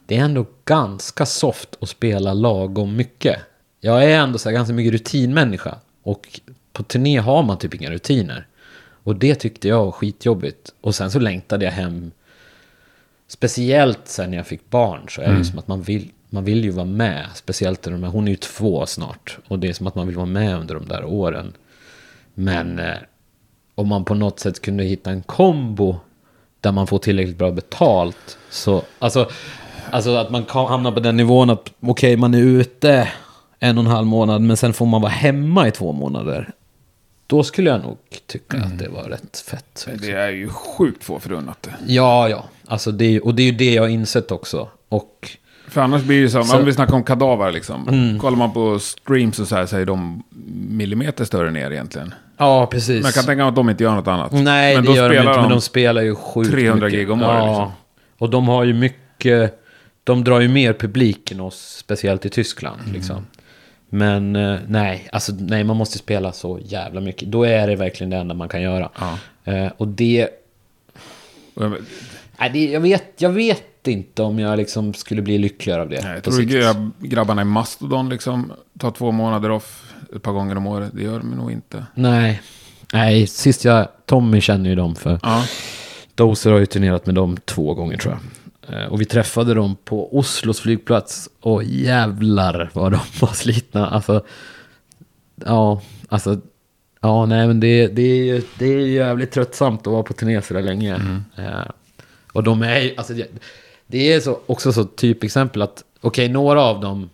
Det är ändå ganska soft att spela lagom mycket. Jag är ändå så här ganska mycket rutinmänniska. Och på turné har man typ inga rutiner. Och det tyckte jag var skitjobbigt. Och sen så längtade jag hem Speciellt sen när jag fick barn så är det ju som att man vill, man vill ju vara med. Speciellt när de är, hon är ju två snart. Och det är som att man vill vara med under de där åren. Men eh, om man på något sätt kunde hitta en kombo där man får tillräckligt bra betalt. Så, alltså, alltså att man kan hamna på den nivån att okej, man är ute en och en halv månad men sen får man vara hemma i två månader. Då skulle jag nog tycka att det var rätt fett. Det är ju sjukt få förunnat det. Ja, ja. Alltså det, är- och det är ju det jag har insett också. Och För annars blir det så, Så- om vi snackar om kadaver liksom. Mm. Kollar man på streams och så här så är de millimeter större ner egentligen. ja, precis. Men jag kan tänka mig att de inte gör något annat. Nej, men det gör de spelar inte, men de de spelar ju sjukt 300 mycket. gig om året, Ja, liksom. och de har ju mycket... De drar ju mer publik än oss, speciellt i Tyskland. Mm. Liksom. Men eh, nej, alltså nej, man måste spela så jävla mycket. Då är det verkligen det enda man kan göra. Ja. Eh, och det... Nej, det jag, vet, jag vet inte om jag liksom skulle bli lyckligare av det. Nej, jag tror grabb, grabbarna i Mastodon liksom tar två månader off ett par gånger om året. Det gör de nog inte. Nej. Nej, sist jag... Tommy känner ju dem för... Ja, Dozer har ju turnerat med dem två gånger tror jag. Eh, Och vi träffade dem på Oslos flygplats. Och jävlar vad de var slitna. Alltså, ja, alltså, Ja, nej men det, det, är, ju- det är jävligt tröttsamt att vara på turné så där länge. Eh, och de är ju, alltså det, det är så, också så typexempel att, okej, några av dem,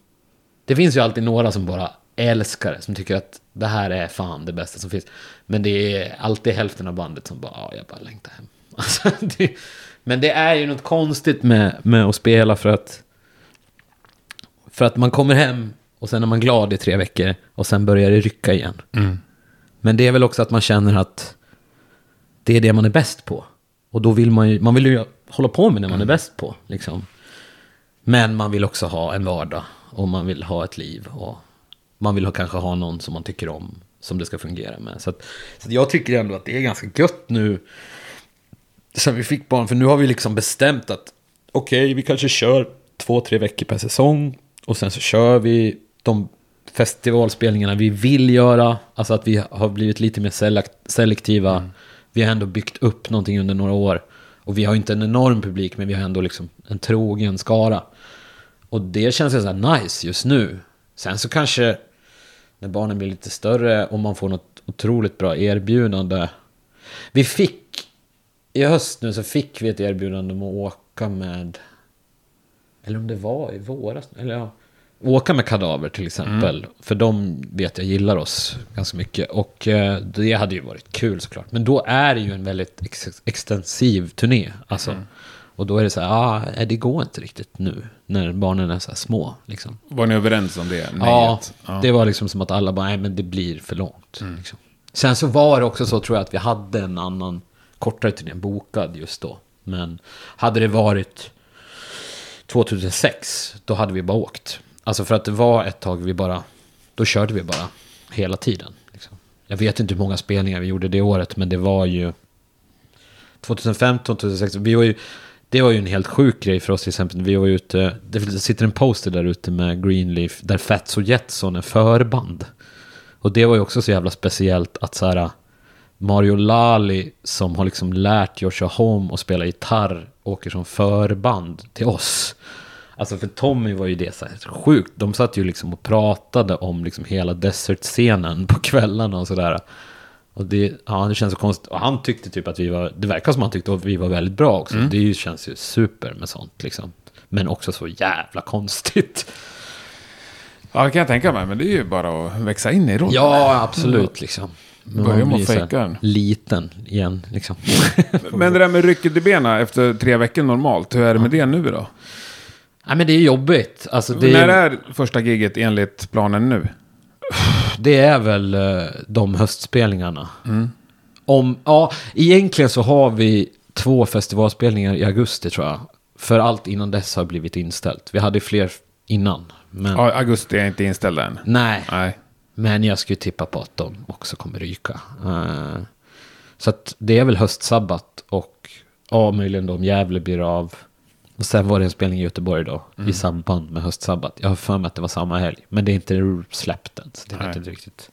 det finns ju alltid några som bara älskar det, som tycker att det här är fan det bästa som finns. Men det är alltid hälften av bandet som bara, ja, jag bara längtar hem. Alltså, det, men det är ju något konstigt med, med att spela för att, för att man kommer hem och sen är man glad i tre veckor och sen börjar det rycka igen. Men det är väl också att man känner att det är det man är bäst på. Och då vill man ju, man vill ju hålla på med det man är bäst på. Liksom. Men man vill också ha en vardag och man vill ha ett liv. Och man vill ha, kanske ha någon som man tycker om, som det ska fungera med. Så, att, så att jag tycker ändå att det är ganska gött nu, sen vi fick barn, för nu har vi liksom bestämt att okej, vi kanske kör två, tre veckor per säsong. Och sen så kör vi de festivalspelningarna vi vill göra. Alltså att vi har blivit lite mer selek- selektiva. Vi har ändå byggt upp någonting under några år. Och vi har inte en enorm publik, men vi har ändå liksom en trogen skara. Och det känns så här nice just nu. Sen så kanske när barnen blir lite större och man får något otroligt bra erbjudande. Vi fick, i höst nu så fick vi ett erbjudande om att åka med, eller om det var i våras, eller ja, åka med kadaver till exempel. För de vet jag gillar oss ganska mycket. Och eh, det hade ju varit kul såklart. Men då är det ju en väldigt ex- extensiv turné. Alltså. Och då är det så här, ah, det går inte riktigt nu. När barnen är så här små. Liksom. Var ni överens om det? Ja, ja. det var liksom som att alla bara, nej men det blir för långt. Liksom. Sen så var det också så tror jag att vi hade en annan kortare turné bokad just då. Men hade det varit 2006, då hade vi bara åkt. Alltså för att det var ett tag vi bara, då körde vi bara hela tiden. Liksom. Jag vet inte hur många spelningar vi gjorde det året, men det var ju 2015, 2016, vi var ju, det var ju en helt sjuk grej för oss till exempel. Vi var ju ute, det sitter en poster där ute med Greenleaf där Fats och Jetson är förband. Och det var ju också så jävla speciellt att så här Mario Lali som har liksom lärt Joshua Home att spela gitarr åker som förband till oss. Alltså för Tommy var ju det så sjukt. De satt ju liksom och pratade om liksom hela desert-scenen på kvällarna och sådär. Och det, ja, det känns så konstigt. Och han tyckte typ att vi var, det verkar som han tyckte att vi var väldigt bra också. Det är ju- känns ju super med sånt liksom. Men också så jävla konstigt. ja, det kan jag tänka mig. Men det är ju bara att växa in i rollen. Ja, absolut liksom. Men Börjar man fejka den. Liten igen liksom. Men det där med rycket i benen efter tre veckor normalt, hur är det med det nu då? Nej men det är jobbigt. Alltså det, När är första giget enligt planen nu? det är väl eh, de höstspelningarna. Om, ja, egentligen så har vi två festivalspelningar i augusti tror jag. För allt innan dess har blivit inställt. Vi hade fler innan. Men Ja, augusti är inte inställd än. nej, Nej. Men jag skulle tippa på att de också kommer ryka. Eh, så att det är väl höstsabbat och ja, möjligen då om Gävle blir av. Och sen var det en spelning i Göteborg då, i samband med höstsabbat. Jag har för mig att det var samma helg, men det är inte släppt än, så det vet jag inte riktigt.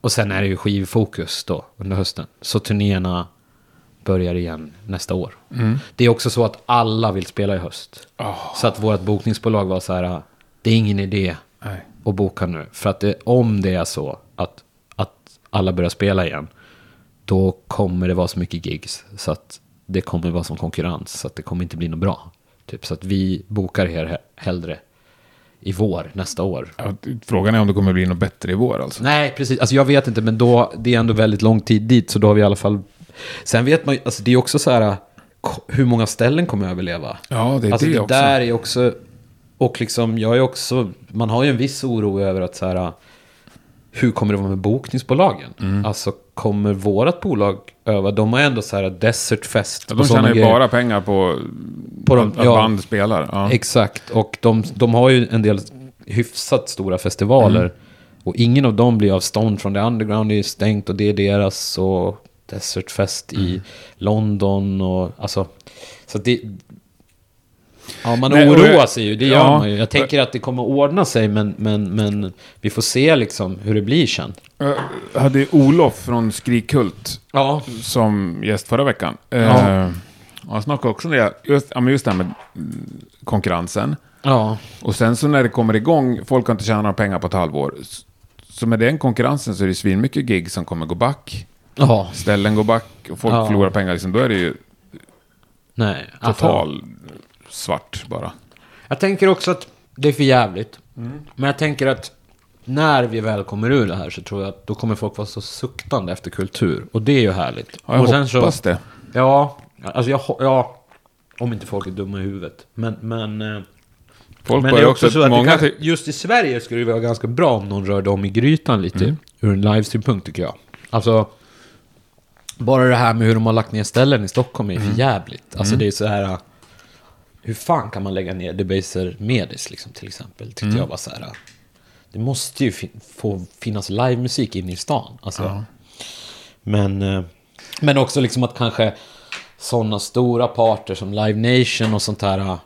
Och sen är det ju skivfokus då, under hösten. Så turnéerna börjar igen nästa år. Det är också så att alla vill spela i höst. Så att vårt bokningsbolag var så här, det är ingen idé Nej. Och boka nu. För att det, om det är så att, att alla börjar spela igen, då kommer det vara så mycket gigs. Så att det kommer vara som konkurrens. Så att det kommer inte bli något bra. Typ, så att vi bokar er he- hellre i vår nästa år. Ja, frågan är om det kommer bli något bättre i vår alltså. Nej, precis. Alltså jag vet inte, men då, det är ändå väldigt lång tid dit. Så då har vi i alla fall... Sen vet man alltså det är också så här, hur många ställen kommer överleva? Ja, det är alltså det det också. där är också... Och liksom, jag är också... Man har ju en viss oro över att så här... Hur kommer det vara med bokningsbolagen? Mm. Alltså, kommer vårat bolag öva? De har ändå så här Desert Fest. Ja, de tjänar ju bara pengar på, På de- att, ja. band spelar. Ja. Exakt, och de, de har ju en del hyfsat stora festivaler. Mm. Och ingen av dem blir av Stone från the Underground är ju stängt och det är deras. Och Desert Fest i Mm. London och alltså... Så det... Ja, man och oroar jag- sig ju, det gör ja. man ju. Jag tänker att det kommer ordna sig, men, men, men vi får se liksom hur det blir sen. Jag hade ju Olof från Skrikult Ja, som gäst förra veckan. Ja. Eh, han snackade också om det, just, ja, men just det här med mm, konkurrensen. ja, Och sen så när det kommer igång, folk har inte tjänat några pengar på ett halvår, så med den konkurrensen så är det svinmycket gig som kommer gå back. Ja, Ställen går back och folk Ja. förlorar pengar. Liksom, då är det ju nej. alltså- total svart bara. Jag tänker också att det är för jävligt. Men jag tänker att när vi väl kommer ur det här så tror jag att då kommer folk vara så suktande efter kultur. Och det är ju härligt. Ja, jag och sen hoppas det. Ja, alltså jag, ja, om inte folk är dumma i huvudet. Men, men, eh, Folk men det är också, också så att många kan, just i Sverige skulle det vara ganska bra om någon rörde om i grytan lite. Mm. Ur en livestream-punkt tycker jag. Alltså, bara det här med hur de har lagt ner ställen i Stockholm är Mm. för jävligt. Alltså det är så här... Hur fan kan man lägga ner Debaser Medis liksom till exempel? Tyckte Mm. jag var så här... uh, Det måste ju fin- få finnas livemusik inne i stan. Alltså, Men, eh, men också liksom att kanske sådana stora parter som Live Nation och sånt här. eh,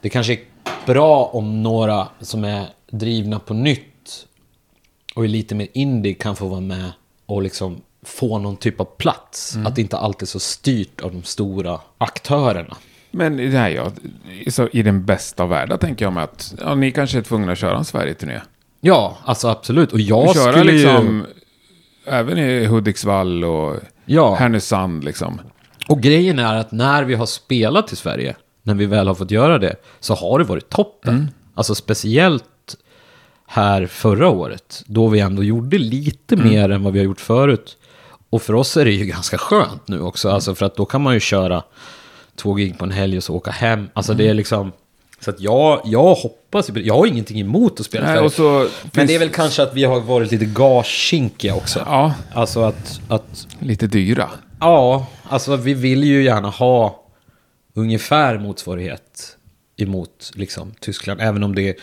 Det kanske är bra om några som är drivna på nytt och är lite mer indie kan få vara med och liksom få någon typ av plats. Att det inte alltid är så styrt av de stora aktörerna. Men det här, ja, så i den bästa av världar tänker jag mig att ja, ni kanske är tvungna att köra en Sverige-turné. Ja, alltså absolut. Och jag köra skulle liksom, ju... även i Hudiksvall och Ja. Härnösand liksom. Och grejen är att när vi har spelat i Sverige, när vi väl har fått göra det, så har det varit toppen. Alltså speciellt här förra året, då vi ändå gjorde lite mer än vad vi har gjort förut. Och för oss är det ju ganska skönt nu också, alltså för att då kan man ju köra två gig på en helg och så åka hem. Alltså det är liksom... Så att jag, jag hoppas, jag har ingenting emot att spela Nej, Sverige. så Men det är väl kanske att vi har varit lite gaskinkiga också. Ja, Alltså att, att lite dyra. Ja, alltså vi vill ju gärna ha ungefär motsvarighet emot liksom, Tyskland. Även om det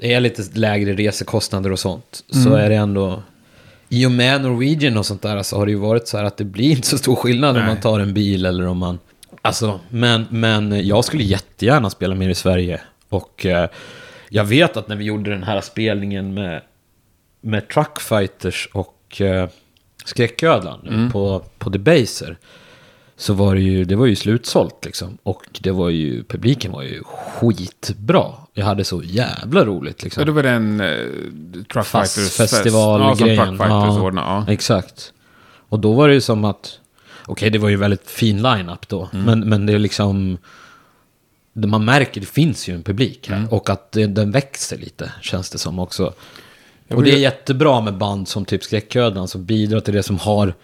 är lite lägre resekostnader och sånt. Så är det ändå... I och med Norwegian och sånt där så har det ju varit så här att det blir inte så stor skillnad om Nej. man tar en bil eller om man... Alltså, men, men jag skulle jättegärna spela mer i Sverige. Och eh, jag vet att när vi gjorde den här spelningen med, med Truckfighters och eh, Skräcködlan nu på, på Debaser. Så var det ju, det var ju slutsålt liksom. Och det var ju, publiken var ju skitbra. Jag hade så jävla roligt liksom. Ja, det var den uh, Truck Fast Fighters festivalgrejen. Ja, som Truck Fighters Ja. ordnade. Ja. Exakt. Och då var det ju som att, okej det var ju väldigt fin line-up då, Mm. men, men det är liksom, man märker det finns ju en publik Mm. här och att det, den växer lite känns det som också. Och det är jättebra med band som typ Skräcködlan som bidrar till det som har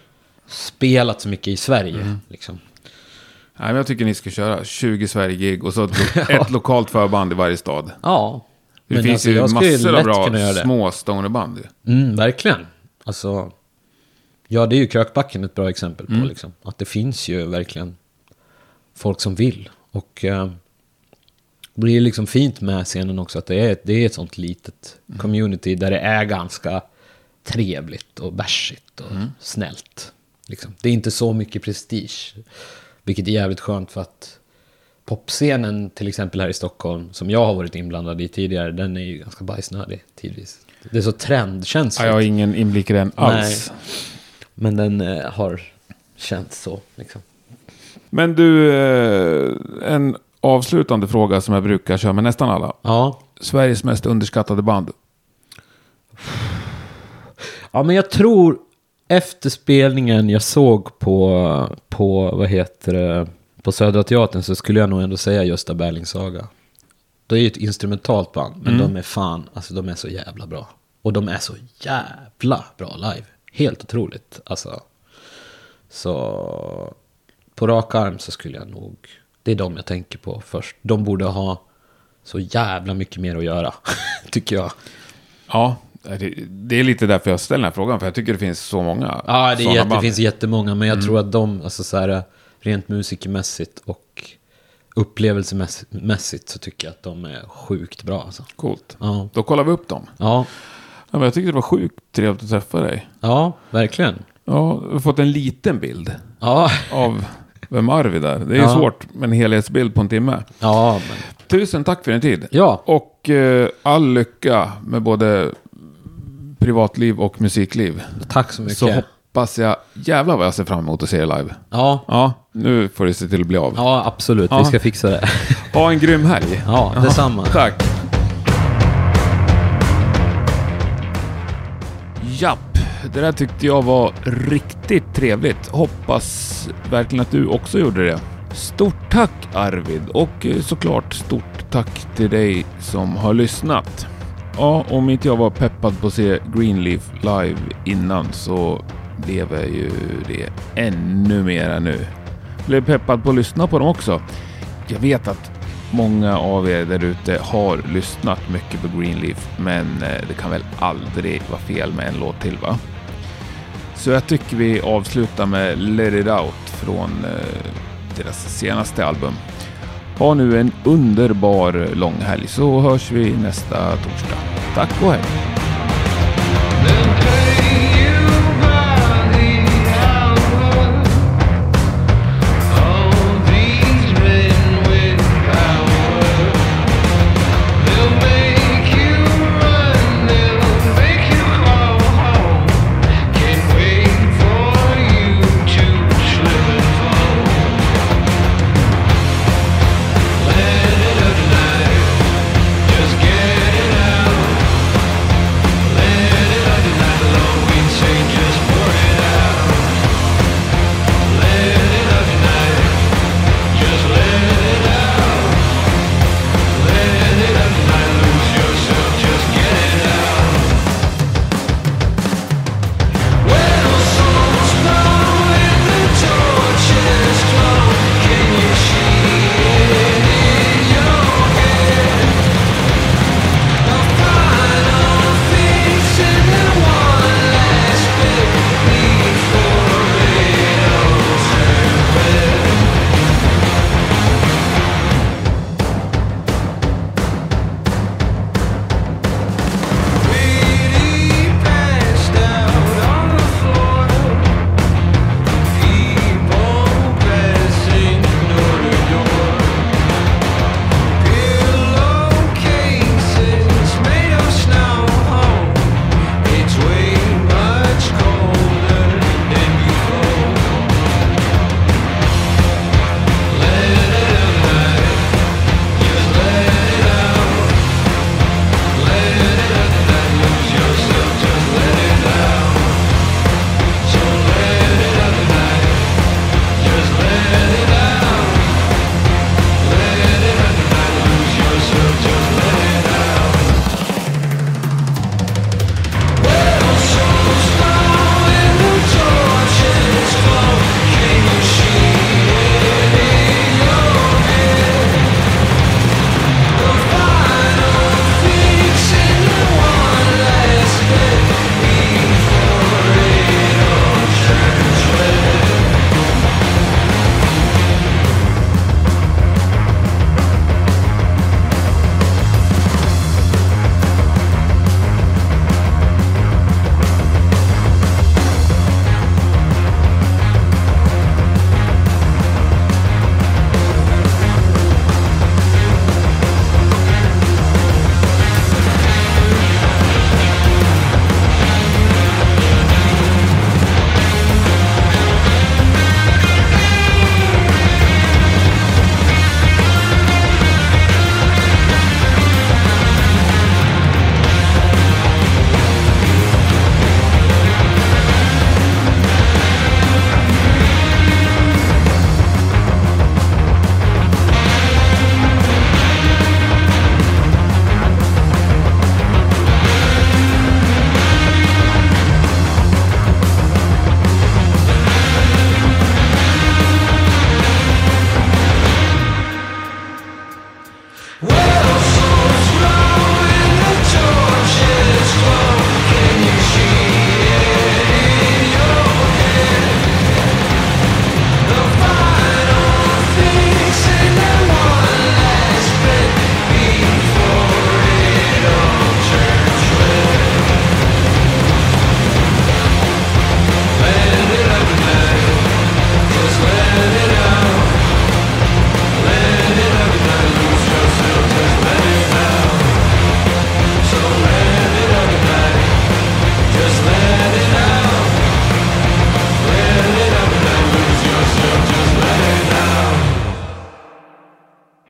spelat så mycket i Sverige. Mm. Liksom. Nej, men jag tycker ni ska köra 20 Sverige-gig och så ett, lo- ett lokalt förband i varje stad. Ja. Det Men finns alltså, ju massor av bra små stonerband. Mm, verkligen. Alltså, ja det är ju Krökbacken ett bra exempel på. Liksom. Att det finns ju verkligen folk som vill. Och eh, det blir liksom fint med scenen också att det är, det är ett sånt litet community där det är ganska trevligt och bärsigt och snällt. Liksom. Det är inte så mycket prestige. Vilket är jävligt skönt för att popscenen till exempel här i Stockholm, som jag har varit inblandad i tidigare, den är ju ganska bajsnödig tidvis. Det är så trendkänsligt. Ja, jag har ingen inblick i den alls. Men den eh, har känts så. Liksom. Men du, eh, en avslutande fråga som jag brukar köra med nästan alla. Ja. Sveriges mest underskattade band. ja, men jag tror efter spelningen jag såg på, på vad heter det, på Södra Teatern så skulle jag nog ändå säga Gösta Berlings saga. Det är ju ett instrumentalt band, men de är fan, alltså de är så jävla bra. Och de är så jävla bra live. Helt otroligt. Alltså. Så på rak arm så skulle jag nog, det är de jag tänker på först. De borde ha så jävla mycket mer att göra, tycker jag. Ja, det, är lite därför jag ställer den här frågan. För jag tycker det finns så många Ja, det, jätte, det finns jättemånga, men jag tror att de, alltså så här, rent musikermässigt och upplevelsemässigt så tycker jag att de är sjukt bra. Alltså. Coolt. Ja. Då kollar vi upp dem. Ja, Ja, men jag tyckte det var sjukt trevligt att träffa dig. ja, verkligen. Ja, vi har fått en liten bild Ja, av vem Arvid är. Det är ju Ja. svårt med en helhetsbild på en timme. ja, men, Tusen tack för din tid. ja, Och eh, all lycka med både privatliv och musikliv. tack så mycket. Så hoppas jag, jävlar vad jag ser fram emot att se er live. Ja, Ja, nu får det se till att bli av. ja, absolut. Ja. Vi ska fixa det. Ha en grym helg. Ja, detsamma. Tack. Japp, det där tyckte jag var riktigt trevligt. Hoppas verkligen att du också gjorde det. Stort tack Arvid och såklart stort tack till dig som har lyssnat. Ja, om inte jag var peppad på att se Greenleaf live innan så blev jag ju det ännu mera nu. Blev peppad på att lyssna på dem också. Jag vet att många av er där ute har lyssnat mycket på Greenleaf, men eh, det kan väl aldrig vara fel med en låt till va? Så jag tycker vi avslutar med Let It Out från eh, deras senaste album. Ha nu en underbar långhelg så hörs vi nästa torsdag. Tack och hej!